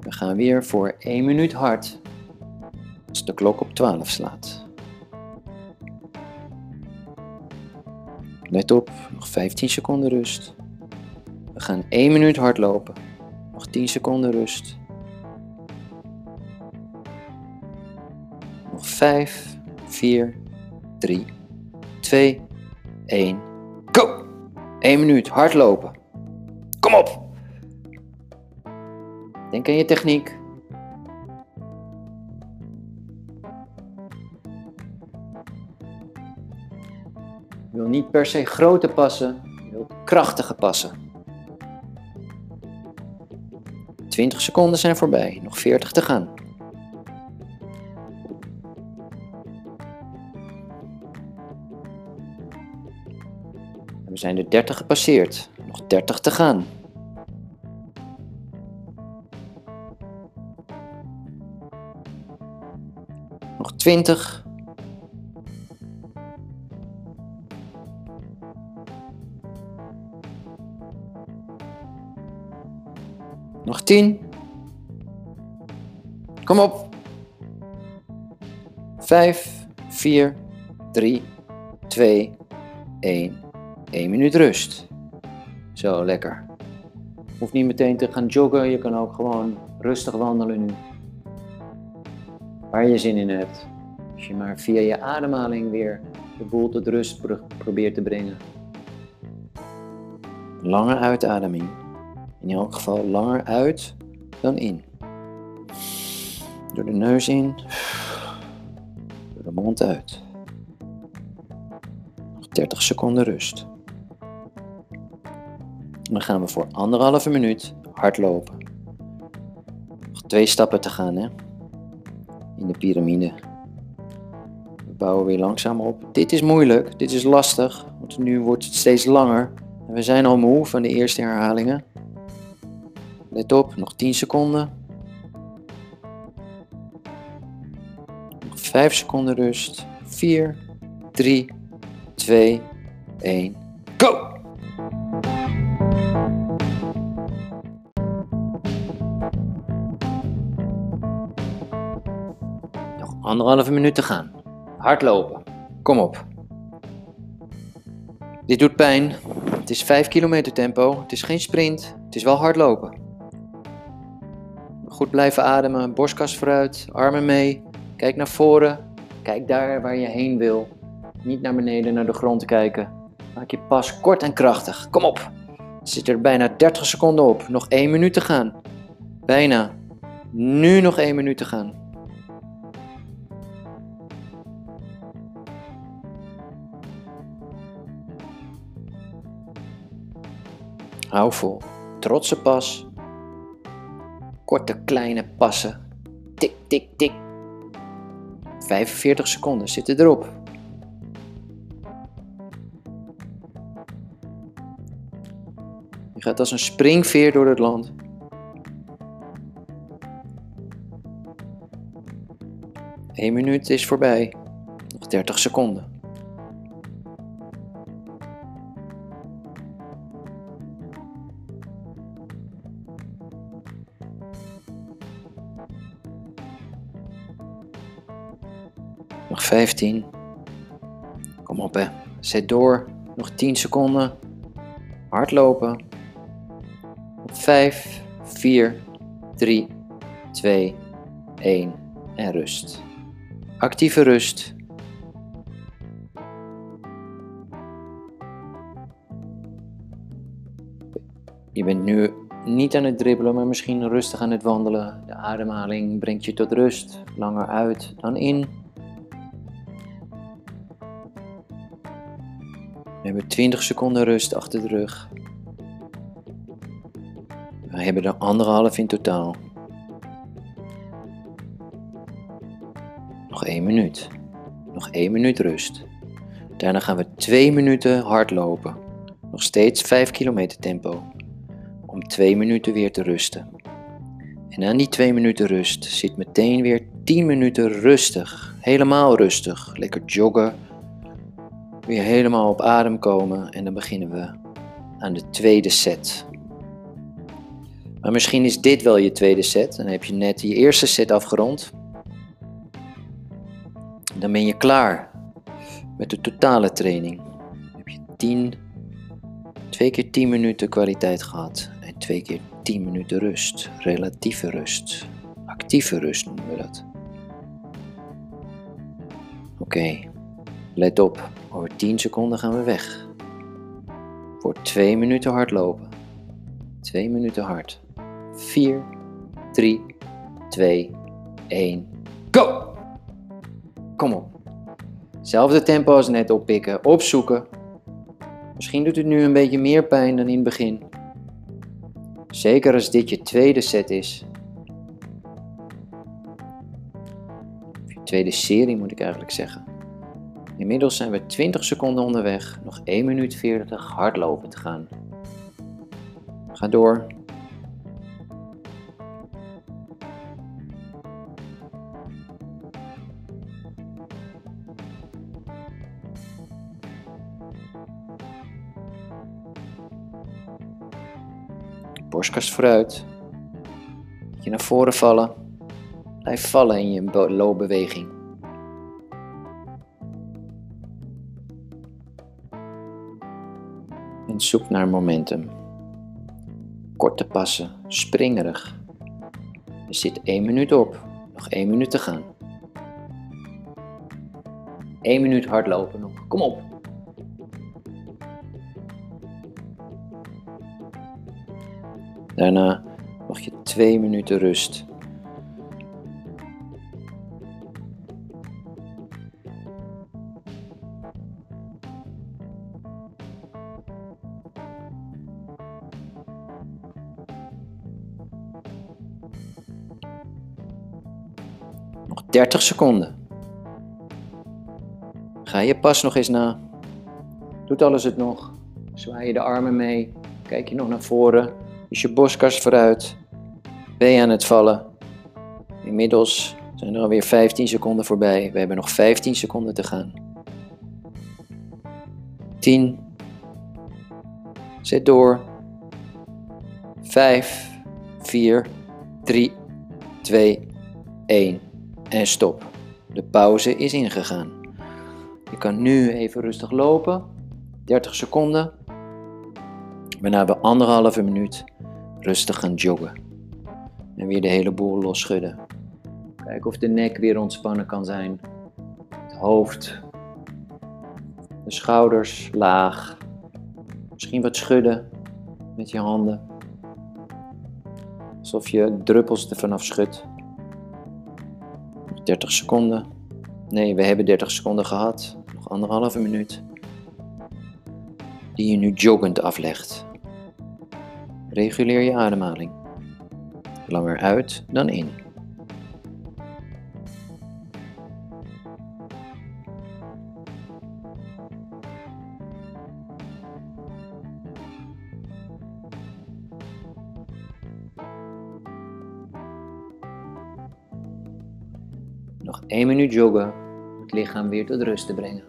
We gaan weer voor 1 minuut hard als de klok op 12 slaat. Let op, nog 15 seconden rust. We gaan 1 minuut hardlopen. Nog 10 seconden rust. Nog 5, 4, 3, 2, 1. Go! 1 minuut hardlopen. Kom op! Denk aan je techniek. Je wil niet per se grote passen, je wilt krachtige passen. 20 seconden zijn voorbij, nog 40 te gaan. Zijn de 30 gepasseerd, nog 30 te gaan. Nog 20. Nog 10. Kom op. 5, 4, 3, 2, 1. 1 minuut rust. Zo, lekker. Hoeft niet meteen te gaan joggen, je kan ook gewoon rustig wandelen nu. Waar je zin in hebt. Als je maar via je ademhaling weer de boel tot rust pro- probeert te brengen. Lange uitademing. In elk geval langer uit dan in. Door de neus in, door de mond uit. Nog 30 seconden rust. Dan gaan we voor anderhalve minuut hardlopen. Nog twee stappen te gaan, hè? In de piramide. We bouwen weer langzaam op. Dit is moeilijk, dit is lastig, want nu wordt het steeds langer. En we zijn al moe van de eerste herhalingen. Let op, nog 10 seconden. Nog 5 seconden rust. 4, 3, 2, 1. Go! Anderhalve minuut te gaan. Hardlopen. Kom op. Dit doet pijn. Het is 5 kilometer tempo. Het is geen sprint. Het is wel hardlopen. Goed blijven ademen. Borstkas vooruit. Armen mee. Kijk naar voren. Kijk daar waar je heen wil. Niet naar beneden naar de grond kijken. Maak je pas kort en krachtig. Kom op. Zit er bijna 30 seconden op. Nog 1 minuut te gaan. Bijna. Nu nog 1 minuut te gaan. Hou vol. Trotse pas. Korte kleine passen. Tik, tik, tik. 45 seconden zitten erop. Je gaat als een springveer door het land. Eén minuut is voorbij. Nog 30 seconden. 15. Kom op hè. Zet door. Nog 10 seconden. Hardlopen. 5, 4, 3, 2, 1 en rust. Actieve rust. Je bent nu niet aan het dribbelen, maar misschien rustig aan het wandelen. De ademhaling brengt je tot rust. Langer uit dan in. Hebben 20 seconden rust achter de rug. We hebben er anderhalf in totaal. Nog één minuut. Nog één minuut rust. Daarna gaan we twee minuten hardlopen. Nog steeds 5 kilometer tempo. Om twee minuten weer te rusten. En aan die twee minuten rust zit meteen weer 10 minuten rustig. Helemaal rustig. Lekker joggen. Weer helemaal op adem komen en dan beginnen we aan de tweede set. Maar misschien is dit wel je tweede set. Dan heb je net je eerste set afgerond. Dan ben je klaar met de totale training. Dan heb je 10, twee keer 10 minuten kwaliteit gehad en twee keer 10 minuten rust, relatieve rust, actieve rust noemen we dat. Oké, let op, over 10 seconden gaan we weg. Voor 2 minuten hardlopen. 2 minuten hard. 4, 3, 2, 1, go! Kom op. Zelfde tempo als net oppikken, opzoeken. Misschien doet het nu een beetje meer pijn dan in het begin. Zeker als dit je tweede set is. Of je tweede serie moet ik eigenlijk zeggen. Inmiddels zijn we 20 seconden onderweg, nog 1 minuut 40 hardlopen te gaan. Ga door. Borstkast vooruit. Je naar voren vallen. Blijf vallen in je loopbeweging. Zoek naar momentum. Korte passen, springerig. Er zit één minuut op. Nog één minuut te gaan. Eén minuut hardlopen nog. Kom op. Daarna mag je twee minuten rust. 30 seconden. Ga je pas nog eens na. Doet alles het nog? Zwaai je de armen mee? Kijk je nog naar voren? Is je borstkast vooruit? Ben je aan het vallen? Inmiddels zijn er alweer 15 seconden voorbij. We hebben nog 15 seconden te gaan. 10. Zet door. 5, 4, 3, 2, 1 en stop. De pauze is ingegaan. Je kan nu even rustig lopen. 30 seconden. Waarna we anderhalve minuut rustig gaan joggen. En weer de hele boel losschudden. Kijken of de nek weer ontspannen kan zijn. Het hoofd. De schouders laag. Misschien wat schudden met je handen. Alsof je druppels er vanaf schudt. 30 seconden. Nee, we hebben 30 seconden gehad. Nog anderhalve minuut. Die je nu joggend aflegt. Reguleer je ademhaling. Langer uit dan in. Nog één minuut joggen om het lichaam weer tot rust te brengen.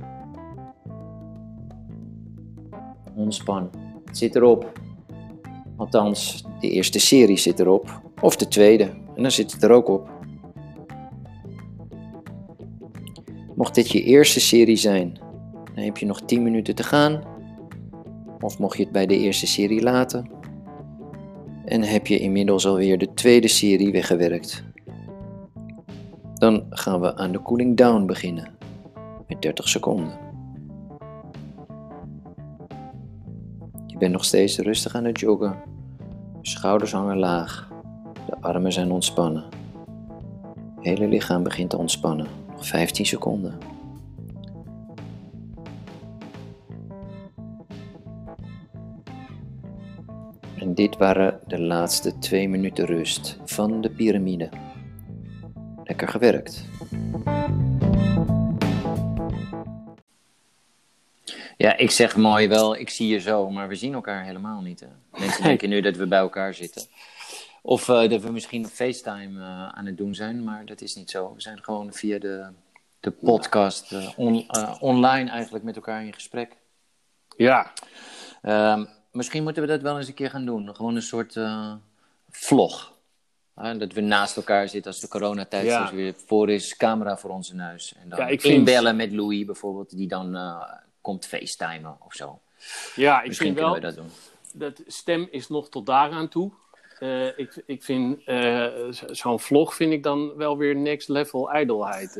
Ontspan. Het zit erop. Althans, de eerste serie zit erop. Of de tweede. En dan zit het er ook op. Mocht dit je eerste serie zijn, dan heb je nog 10 minuten te gaan. Of mocht je het bij de eerste serie laten. En heb je inmiddels alweer de tweede serie weggewerkt. Dan gaan we aan de cooling down beginnen. Met 30 seconden. Je bent nog steeds rustig aan het joggen. Schouders hangen laag. De armen zijn ontspannen. Het hele lichaam begint te ontspannen. Nog 15 seconden. En dit waren de laatste twee minuten rust van de piramide. Lekker gewerkt. Ja, ik zeg mooi wel, ik zie je zo, maar we zien elkaar helemaal niet. Hè? Mensen (laughs) denken nu dat we bij elkaar zitten. Of uh, dat we misschien FaceTime uh, aan het doen zijn, maar dat is niet zo. We zijn gewoon via de de podcast eh, on- eh, online eigenlijk met elkaar in gesprek. Ja, Ehm, misschien moeten we dat wel eens een keer gaan doen. Gewoon een soort eh, vlog. Dat we naast elkaar zitten als de coronatijd Ja. straks weer voor is. Camera voor onze neus. En dan Ja, ik vind- inbellen met Louis bijvoorbeeld. Die dan eh, komt facetimen of zo. ja ik Misschien vind kunnen wel, we dat doen. dat stem is nog tot daaraan toe. Eh, ik, ik vind eh, zo- zo'n vlog vind ik dan wel weer next level ijdelheid.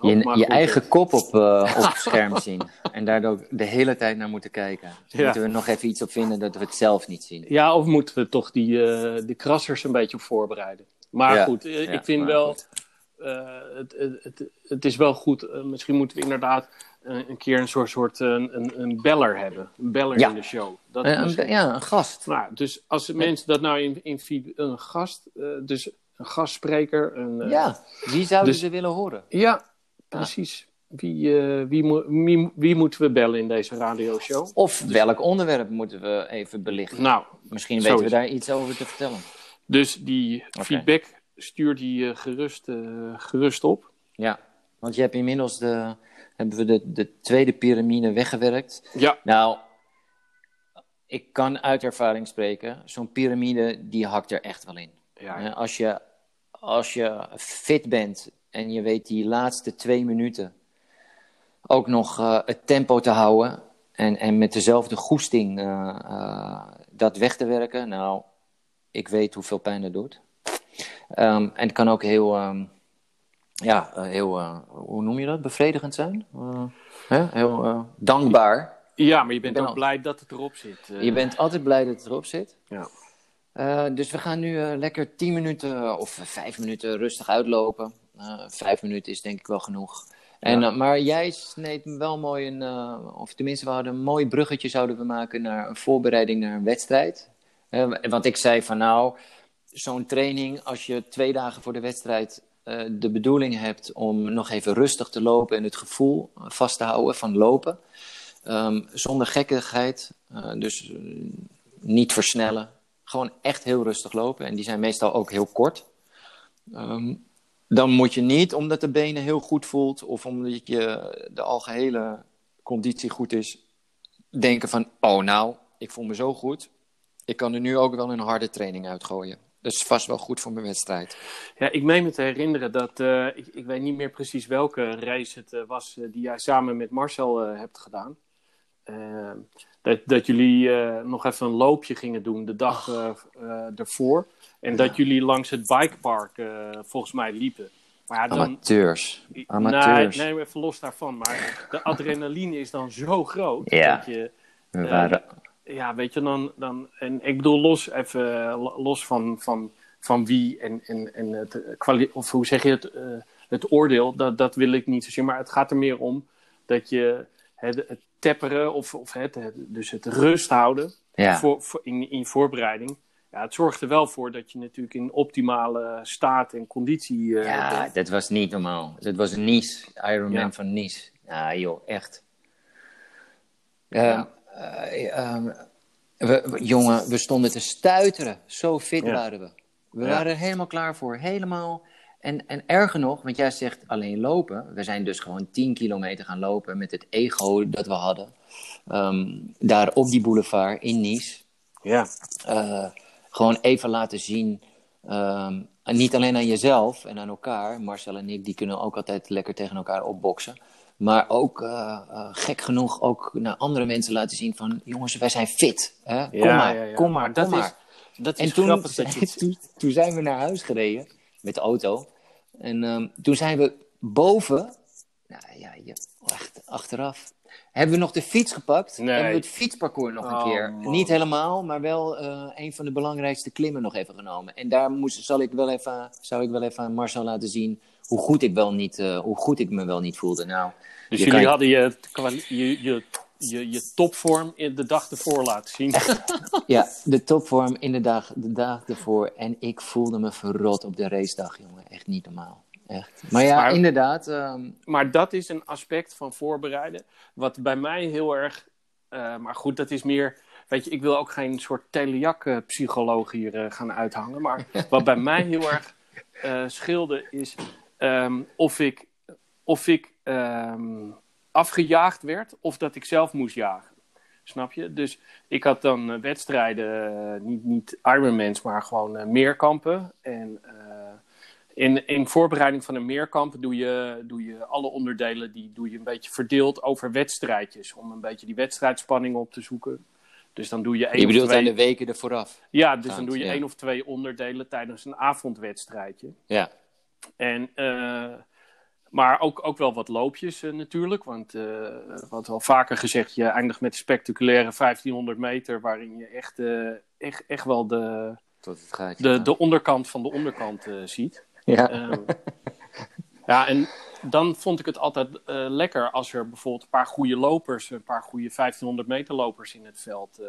Oh, Je, je eigen kop op, op het (laughs) scherm zien. En daardoor de hele tijd naar moeten kijken. Ja. Moeten we nog even iets op vinden dat we het zelf niet zien. Ja, of moeten we toch die, de krassers een beetje op voorbereiden? Maar Ja, goed, ja, ik vind wel, het, het, het, het is wel goed. misschien moeten we inderdaad een keer een soort, soort eh, een, een beller hebben. Een beller Ja. in de show. Dat Eh, ja, een gast. Nou, dus als mensen dat nou in, in een gast, eh, dus een gastspreker, een, Ja, wie zouden dus- ze willen horen? ja, precies. Wie, wie, mo- wie, wie moeten we bellen in deze radioshow? Of welk onderwerp moeten we even belichten? Nou, Misschien weten we daar iets over te vertellen. dus die feedback stuur die gerust, gerust op. Ja, want je hebt inmiddels de, hebben we de, de tweede piramide weggewerkt. Ja, Nou, ik kan uit ervaring spreken. Zo'n piramide, die hakt er echt wel in. ja, Als je, als je fit bent en je weet die laatste twee minuten ook nog eh, het tempo te houden en, en met dezelfde goesting eh, eh, dat weg te werken, nou, ik weet hoeveel pijn dat doet. Ehm, en het kan ook heel, ehm, ja, eh, heel, eh, hoe noem je dat, bevredigend zijn? Eh, hè? Heel dankbaar. ja, maar je bent ben ook al- blij dat het erop zit. Je bent altijd blij dat het erop zit. Ja. Dus we gaan nu lekker 10 minuten of 5 minuten rustig uitlopen. 5 minuten is denk ik wel genoeg. En, Ja. maar jij sneed wel mooi een, of tenminste we hadden een mooi bruggetje zouden we maken naar een voorbereiding naar een wedstrijd. Want ik zei van nou, zo'n training als je twee dagen voor de wedstrijd eh, de bedoeling hebt om nog even rustig te lopen en het gevoel vast te houden van lopen. Ehm, zonder gekkigheid, eh, dus eh, niet versnellen. Gewoon echt heel rustig lopen. En die zijn meestal ook heel kort. Ehm, dan moet je niet, omdat de benen heel goed voelt... of omdat je de algehele conditie goed is... denken van, oh nou, ik voel me zo goed... ik kan er nu ook wel een harde training uitgooien. Dat is vast wel goed voor mijn wedstrijd. Ja, ik meen me te herinneren dat, eh, ik, ik weet niet meer precies welke reis het eh, was eh, die jij samen met Marcel hebt gedaan. Dat, dat jullie nog even een loopje gingen doen de dag ervoor. En dat jullie langs het bikepark volgens mij liepen. Maar ja, dan, Amateurs. Amateurs. Nee, nee, even los daarvan. Maar de adrenaline is dan zo groot. Ja. Dat je, We waren... ja, weet je, dan, dan en ik bedoel los, even eh, lo- los van, van, van wie en, en, en het eh, of hoe zeg je het, eh, het oordeel, dat, dat wil ik niet zozeer. Maar het gaat er meer om dat je het, het tepperen of, of het, het- dus het rust houden Ja. voor, voor, in, in je voorbereiding. Ja, het zorgt er wel voor dat je natuurlijk in optimale staat en conditie eh, Ja, bent. dat was niet normaal. Dat was Nice, Ironman Ja. van Nice. Ja, joh, echt. Ehm, Ja. Eh, ehm, we, we- jongen, we stonden te stuiteren. Zo fit Ja. waren we. We Ja. waren er helemaal klaar voor. Helemaal. En, en erger nog, want jij zegt alleen lopen. We zijn dus gewoon 10 kilometer gaan lopen met het ego dat we hadden. Ehm, daar op die boulevard in Nice Ja, eh, gewoon even laten zien. en niet alleen aan jezelf en aan elkaar. Marcel en ik die kunnen ook altijd lekker tegen elkaar opboksen. Maar ook eh, eh, gek genoeg ook naar andere mensen laten zien van... jongens, wij zijn fit. Hè? Kom Ja, maar, ja, ja. kom maar, Maar dat kom is- maar. dat is En toen, dat (laughs) toen, toen zijn we naar huis gereden met de auto. En ehm, toen zijn we boven... Nou ja, je, echt achteraf... Hebben we nog de fiets gepakt? Nee. Hebben we het fietsparcours nog een Oh, keer? man. Niet helemaal, maar wel eh, een van de belangrijkste klimmen nog even genomen. En daar moest, zal ik wel even, zou ik wel even aan Marcel laten zien hoe goed ik, wel niet, eh, hoe goed ik me wel niet voelde. Nou, Dus jullie kan- hadden je, je, je, je, je topvorm in de dag ervoor laten zien. (laughs) Ja, de topvorm in de dag, de dag ervoor. En ik voelde me verrot op de racedag, jongen. Echt niet normaal. Echt. Maar ja, Maar- inderdaad. ehm, maar dat is een aspect van voorbereiden. Wat bij mij heel erg. eh, maar goed, dat is meer. Weet je, ik wil ook geen soort telejak-psycholoog hier eh, gaan uithangen. Maar (laughs) wat bij mij heel erg scheelde is. Ehm, of ik of ik ehm, afgejaagd werd of dat ik zelf moest jagen. Snap je? Dus ik had dan eh, wedstrijden, eh, niet, niet Ironmans, maar gewoon eh, meerkampen. En in, in voorbereiding van een meerkamp doe je, doe je alle onderdelen die doe je een beetje verdeeld over wedstrijdjes. Om een beetje die wedstrijdspanning op te zoeken. Dus dan doe je één Je bedoelt of twee... aan de weken ervoor af. Ja, dus dan doe je ja. één of twee onderdelen tijdens een avondwedstrijdje. Ja. En, eh, maar ook, ook wel wat loopjes eh, natuurlijk. Want eh wat wel vaker gezegd, je eindigt met een spectaculaire 1500 meter. Waarin je echt, eh, echt, echt wel de, Tot het gaat. de, de onderkant van de onderkant eh, ziet. ja. Ehm, ja, en dan vond ik het altijd eh, lekker als er bijvoorbeeld een paar goede lopers, een paar goede 1500 meter lopers in het veld eh,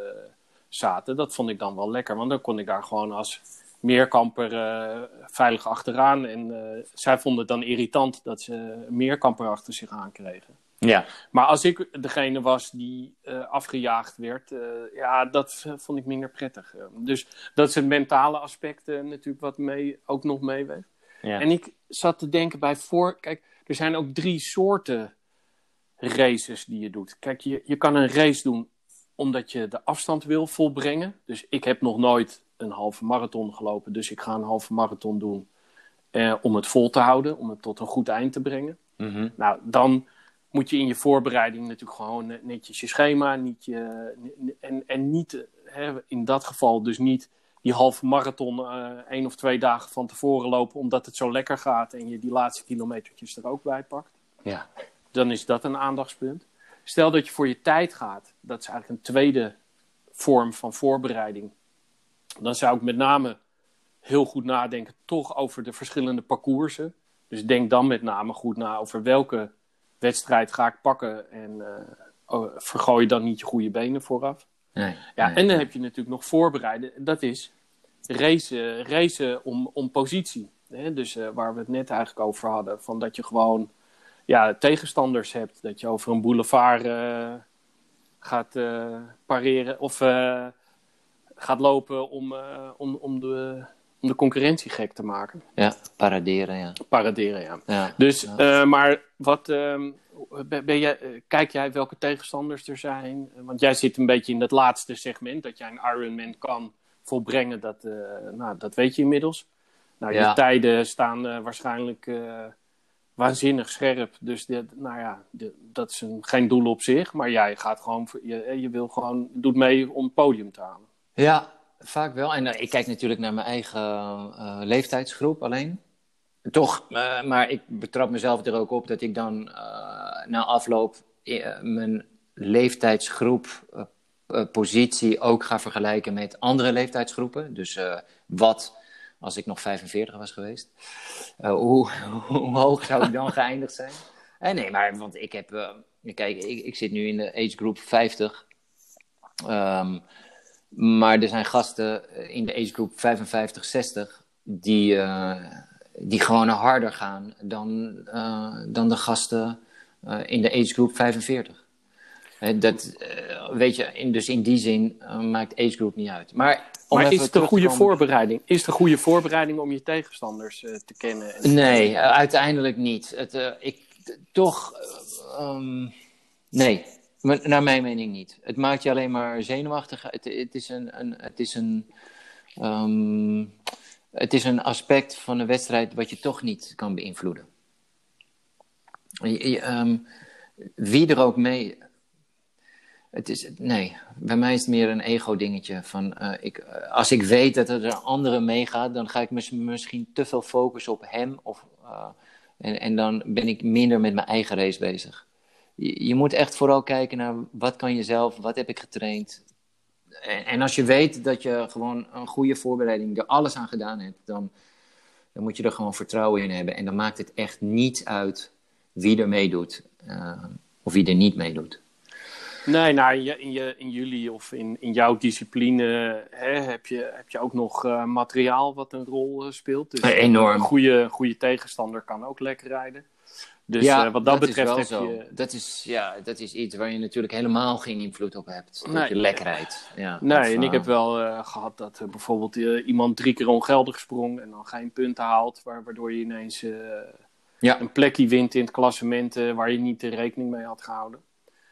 zaten. Dat vond ik dan wel lekker, want dan kon ik daar gewoon als meerkamper eh, veilig achteraan. En eh, zij vonden het dan irritant dat ze meerkamper achter zich aankregen. ja. Maar als ik degene was die eh, afgejaagd werd, ja, dat vond ik minder prettig. Dus dat is het mentale aspect natuurlijk wat mee, ook nog meeweegt. Ja. En ik zat te denken bij voor. Kijk, er zijn ook drie soorten races die je doet. Kijk, je, je kan een race doen omdat je de afstand wil volbrengen. Dus ik heb nog nooit een halve marathon gelopen, dus ik ga een halve marathon doen eh, om het vol te houden, om het tot een goed eind te brengen. Mhm. Nou, dan moet je in je voorbereiding natuurlijk gewoon netjes je schema, niet je, en, en niet hè, in dat geval dus niet die halve marathon eh één of twee dagen van tevoren lopen omdat het zo lekker gaat en je die laatste kilometertjes er ook bij pakt. Ja. Dan is dat een aandachtspunt. Stel dat je voor je tijd gaat, dat is eigenlijk een tweede vorm van voorbereiding. Dan zou ik met name heel goed nadenken toch over de verschillende parcoursen. Dus denk dan met name goed na over welke wedstrijd ga ik pakken en oh, vergooi dan niet je goede benen vooraf. Nee. Ja, nee. en dan heb je natuurlijk nog voorbereiden. Dat is racen, racen om, om positie. Hè? Dus eh, waar we het net eigenlijk over hadden. Van dat je gewoon ja, tegenstanders hebt. Dat je over een boulevard eh, gaat pareren. Of gaat lopen om, eh, om, om, de, om de concurrentie gek te maken. Ja, paraderen, ja. Paraderen, ja. ja. Dus, Ja. eh, maar wat, ehm, ben, ben jij, eh, kijk jij welke tegenstanders er zijn? Want jij zit een beetje in dat laatste segment, dat jij een Ironman kan volbrengen, dat, nou, dat weet je inmiddels. Nou, je Ja. tijden staan waarschijnlijk waanzinnig scherp, dus dit, nou ja, de- dat is een, geen doel op zich, maar jij gaat gewoon, je, je wil gewoon, doet mee om het podium te halen. Ja, vaak wel. En eh, ik kijk natuurlijk naar mijn eigen eh, leeftijdsgroep alleen. Toch, eh, maar ik betrap mezelf er ook op dat ik dan eh, na afloop eh, mijn leeftijdsgroep, eh, eh, positie ook ga vergelijken met andere leeftijdsgroepen. Dus eh, wat als ik nog 45 was geweest? Eh, hoe, (laughs) hoe hoog zou ik dan geëindigd zijn? Eh, nee, maar want ik heb, eh, kijk, ik, zit nu in de age group 50. Ehm, maar er zijn gasten in de age group 55, 60 die, eh, die gewoon harder gaan dan, eh, dan de gasten eh, in de age group 45. Hè, dat, eh, weet je, in, dus in die zin eh, maakt age group niet uit. Maar, om Maar is het een goede komen- voorbereiding? Is het een goede voorbereiding om je tegenstanders eh, te kennen? En- Nee, eh, uiteindelijk niet. Het, eh, ik, toch, eh, ehm, nee, Naar mijn mening niet. Het maakt je alleen maar zenuwachtig. Het, is een, een, het is een, ehm, het is een aspect van een wedstrijd wat je toch niet kan beïnvloeden. Ehm, wie er ook mee. Het is, nee, bij mij is het meer een ego-dingetje. Van, eh, ik, als ik weet dat er een andere meegaat, dan ga ik mis- misschien te veel focussen op hem. Of, eh, en dan ben ik minder met mijn eigen race bezig. Je, je moet echt vooral kijken naar wat kan je zelf, wat heb ik getraind. En, en als je weet dat je gewoon een goede voorbereiding er alles aan gedaan hebt, dan, dan moet je er gewoon vertrouwen in hebben. En dan maakt het echt niet uit wie er meedoet eh, of wie er niet meedoet. Nee, nou, in, je, in, je, in jullie of in, in jouw discipline hè, heb, je, heb je ook nog eh, materiaal wat een rol eh, speelt. Dus enorm. Een goede, goede tegenstander kan ook lekker rijden. Dus ja, eh, wat dat, betreft wel heb zo. je... Dat is, ja, dat is iets waar je natuurlijk helemaal geen invloed op hebt. Dat Nee. je lek rijdt. Ja, Nee, Of, en ik heb wel eh, gehad dat eh, bijvoorbeeld iemand drie keer ongeldig sprong en dan geen punten haalt, wa- waardoor je ineens ja. een plekje wint in het klassement waar je niet rekening mee had gehouden.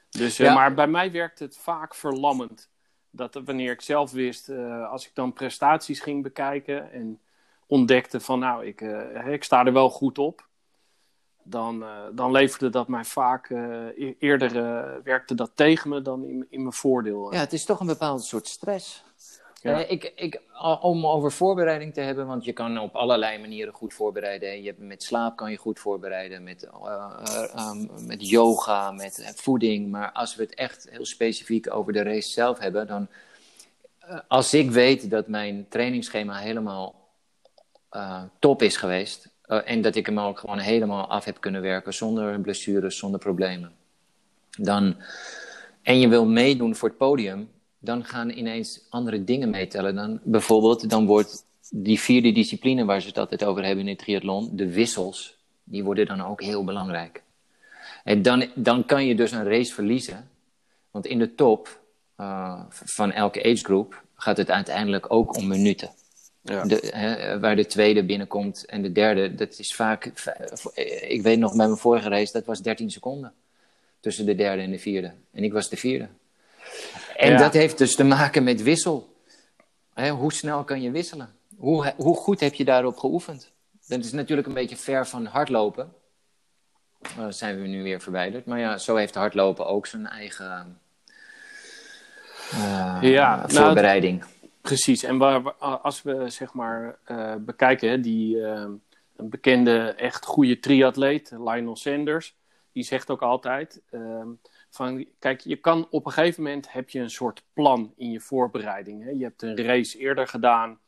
Dus, Ja. Maar bij mij werkt het vaak verlammend. Dat wanneer ik zelf wist, als ik dan prestaties ging bekijken en ontdekte van nou, ik, ik sta er wel goed op dan, uh, dan leverde dat mij vaak uh, eerder uh, werkte dat tegen me dan in, in mijn voordeel. Ja, het is toch een bepaald soort stress. Ja. ik, ik, om over voorbereiding te hebben, want je kan op allerlei manieren goed voorbereiden. Je hebt, met slaap kan je goed voorbereiden, met, um, met yoga, met voeding. Maar als we het echt heel specifiek over de race zelf hebben, dan als ik weet dat mijn trainingsschema helemaal top is geweest, uh, en dat ik hem ook gewoon helemaal af heb kunnen werken zonder blessures, zonder problemen. Dan, en je wil meedoen voor het podium, dan gaan ineens andere dingen meetellen. Dan, bijvoorbeeld, dan wordt die vierde discipline waar ze het altijd over hebben in het triathlon, de wissels, die worden dan ook heel belangrijk. En dan, dan kan je dus een race verliezen, want in de top uh, van elke age group gaat het uiteindelijk ook om minuten. Ja. De, hè, waar de tweede binnenkomt en de derde, dat is vaak. Ik weet nog bij mijn vorige race, dat was 13 seconden. Tussen de derde en de vierde. En ik was de vierde. En ja. dat heeft dus te maken met wissel. Hè, hoe snel kan je wisselen? Hoe, hoe goed heb je daarop geoefend? Dat is natuurlijk een beetje ver van hardlopen. Uh, zijn we nu weer verwijderd. Maar ja, zo heeft hardlopen ook zijn eigen uh, ja, voorbereiding. Nou, Precies, en waar, als we zeg maar uh, bekijken, die uh, een bekende, echt goede triatleet, Lionel Sanders, die zegt ook altijd uh, van, kijk, je kan op een gegeven moment heb je een soort plan in je voorbereiding. Hè. Je hebt een race eerder gedaan,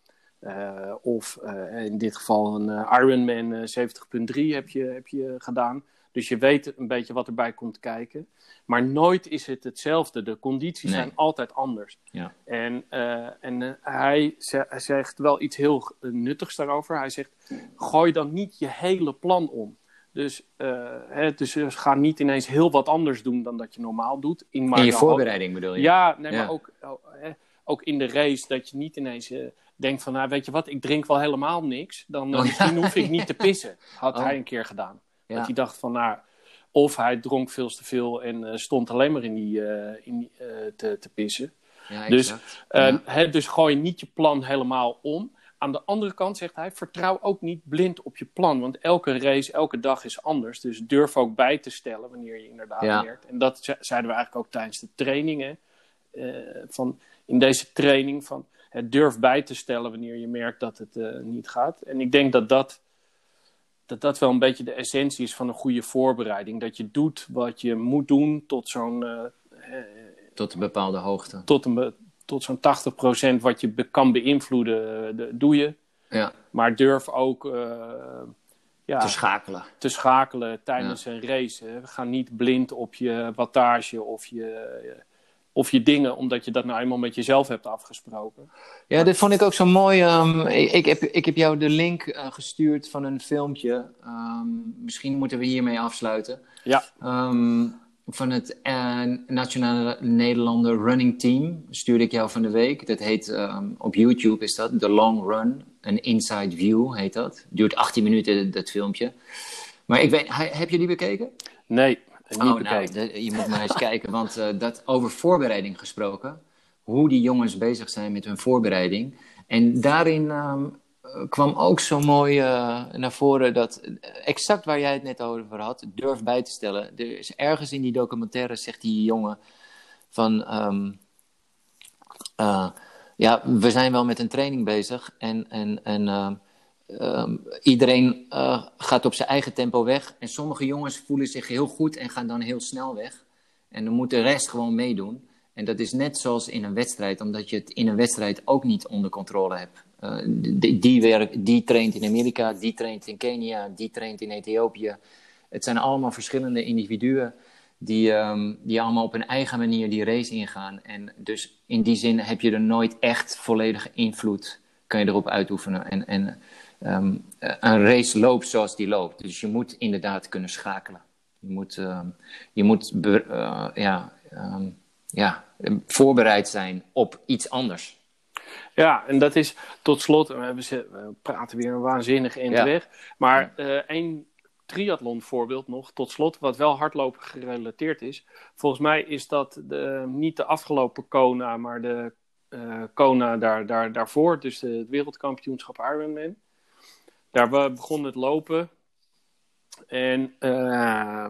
uh, of in dit geval een Ironman 70.3 heb je, heb je gedaan. Dus je weet een beetje wat erbij komt kijken. Maar nooit is het hetzelfde. De condities Nee. zijn altijd anders. Ja. En, eh, en eh, hij, ze- hij zegt wel iets heel nuttigs daarover. Hij zegt: gooi dan niet je hele plan om. Dus, eh, hè, dus ga niet ineens heel wat anders doen dan dat je normaal doet. In, In je voorbereiding bedoel je? ja, nee, Ja. maar ook, oh, hè, ook in de race dat je niet ineens denkt van, nou, weet je wat, ik drink wel helemaal niks. Dan Oh, ja. hoef ik niet te pissen. (laughs) Had Oh. hij een keer gedaan. Ja. Dat hij dacht van, nou, of hij dronk veel te veel en eh, stond alleen maar in die, eh, in eh, te, te pissen. Ja, Dus, Ja. hè, dus gooi niet je plan helemaal om. Aan de andere kant zegt hij, vertrouw ook niet blind op je plan. Want elke race, elke dag is anders. Dus durf ook bij te stellen wanneer je inderdaad Ja. leert. En dat ze- zeiden we eigenlijk ook tijdens de trainingen. van in deze training van durf bij te stellen wanneer je merkt dat het niet gaat. En ik denk dat dat, dat dat wel een beetje de essentie is van een goede voorbereiding. Dat je doet wat je moet doen tot zo'n eh, Tot een bepaalde hoogte. tot, een, tot zo'n 80% wat je be- kan beïnvloeden, de- doe je. Ja, Maar durf ook eh, ja, te schakelen. te schakelen tijdens een race. Hè. Ga niet blind op je wattage of je, of je dingen, omdat je dat nou eenmaal met jezelf hebt afgesproken. Ja, dit vond ik ook zo mooi. ehm, ik, ik, heb, ik heb jou de link eh, gestuurd van een filmpje. Ehm, misschien moeten we hiermee afsluiten. Ja, Ehm, van het eh, Nationale Nederlander Running Team stuurde ik jou van de week. Dat heet op YouTube is dat The Long Run, een Inside View heet dat. Duurt 18 minuten dat filmpje. Maar ik weet, he- heb je die bekeken? nee, niet Oh, nou, bekeken. de- je moet maar eens (laughs) kijken, want eh, dat over voorbereiding gesproken, hoe die jongens bezig zijn met hun voorbereiding. En daarin ehm, eh, kwam ook zo mooi eh, naar voren dat eh, exact waar jij het net over had, durf bij te stellen. Er is ergens in die documentaire zegt die jongen van, ehm, eh, ja, we zijn wel met een training bezig en, en, en ehm, iedereen eh, gaat op zijn eigen tempo weg. En sommige jongens voelen zich heel goed en gaan dan heel snel weg. En dan moet de rest gewoon meedoen. En dat is net zoals in een wedstrijd, omdat je het in een wedstrijd ook niet onder controle hebt. Eh, die, die traint in Amerika, die traint in Kenia, die traint in Ethiopië. Het zijn allemaal verschillende individuen die, ehm, die allemaal op hun eigen manier die race ingaan. En dus in die zin heb je er nooit echt volledige invloed, kan je erop uitoefenen. En, en ehm, een race loopt zoals die loopt. Dus je moet inderdaad kunnen schakelen. Je moet, ehm, je moet eh, ja, ehm, ja, voorbereid zijn op iets anders. Ja, en dat is tot slot, we, hebben ze- we praten weer een waanzinnig eind Ja. weg. Maar eh één triathlon voorbeeld nog, tot slot, wat wel hardlopen gerelateerd is. Volgens mij is dat de, niet de afgelopen Kona, maar de uh, Kona daar, daar, daarvoor, dus de, het wereldkampioenschap Ironman. Daar begon het lopen. En uh,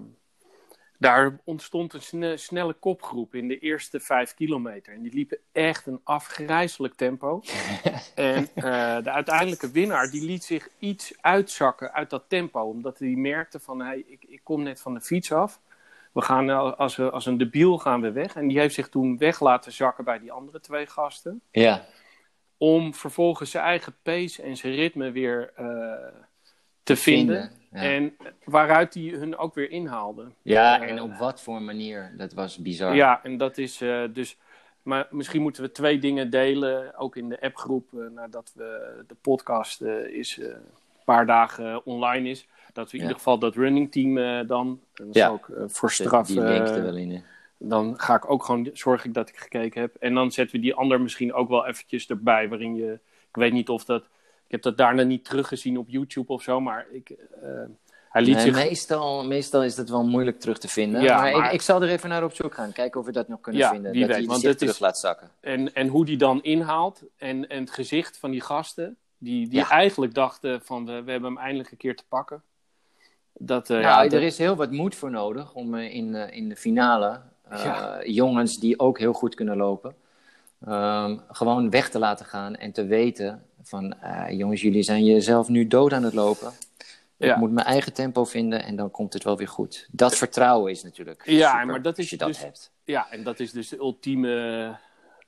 daar ontstond een snelle kopgroep in de eerste vijf kilometer. En die liepen echt een afgrijzelijk tempo. (laughs) en uh, de uiteindelijke winnaar die liet zich iets uitzakken uit dat tempo. Omdat hij merkte van, hey, ik, ik kom net van de fiets af. We gaan als, we, als een debiel gaan we weg. En die heeft zich toen weg laten zakken bij die andere twee gasten. Ja. Om vervolgens zijn eigen pace en zijn ritme weer uh, te, vinden. En waaruit hij hun ook weer inhaalde. Ja, en op wat voor manier. Dat was bizar. Ja, en dat is uh, dus. Maar misschien moeten we twee dingen delen, ook in de appgroep, nadat we de podcast is een paar dagen online is. Dat we in ieder geval dat running team dan, en ja. ook voor straf. Die er wel in. Dan ga ik ook gewoon zorgen dat ik gekeken heb. En dan zetten we die ander misschien ook wel eventjes erbij, waarin je, ik weet niet of dat ik heb dat daarna niet teruggezien op YouTube of zo, maar ik, uh, hij liet nee, zich... meestal, meestal is dat wel moeilijk terug te vinden. Ja, maar, maar... Ik, ik, zal er even naar op zoek gaan. Kijken of we dat nog kunnen ja, vinden. Dat weet, hij want het terug is... laat zakken. En, en hoe die dan inhaalt en, en het gezicht van die gasten, die, die Ja. eigenlijk dachten van we, we hebben hem eindelijk een keer te pakken. Dat, eh, Nou, ja, er is heel wat moed voor nodig om eh, in, eh, in de finale eh, Ja. jongens die ook heel goed kunnen lopen, ehm, gewoon weg te laten gaan en te weten van eh, jongens, jullie zijn jezelf nu dood aan het lopen. Ik moet mijn eigen tempo vinden en dan komt het wel weer goed. Dat vertrouwen is natuurlijk Ja, super, maar dat is je dat dus- hebt. Ja, en dat is dus de ultieme.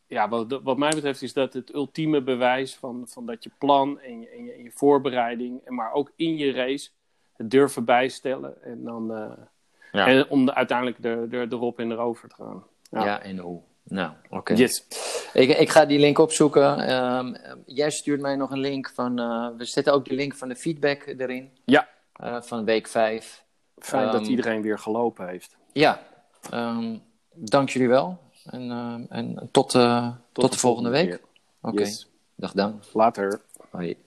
Ja, wat, wat mij betreft is dat het ultieme bewijs van, van dat je plan en je, en, je, en je voorbereiding, en maar ook in je race, het durven bijstellen. En dan eh, Ja. en om de, uiteindelijk er, er, erop en erover te gaan. Ja. Ja. en hoe. Nou, oké. Yes. Ik, ik ga die link opzoeken. Ehm, jij stuurt mij nog een link van. eh, we zetten ook de link van de feedback erin. Ja. eh, van week 5. Fijn dat Ehm, iedereen weer gelopen heeft. Ja, ehm, dank jullie wel. En, en tot, eh, tot, de volgende week. Oké, Yes. dag dan. Later. Hoi.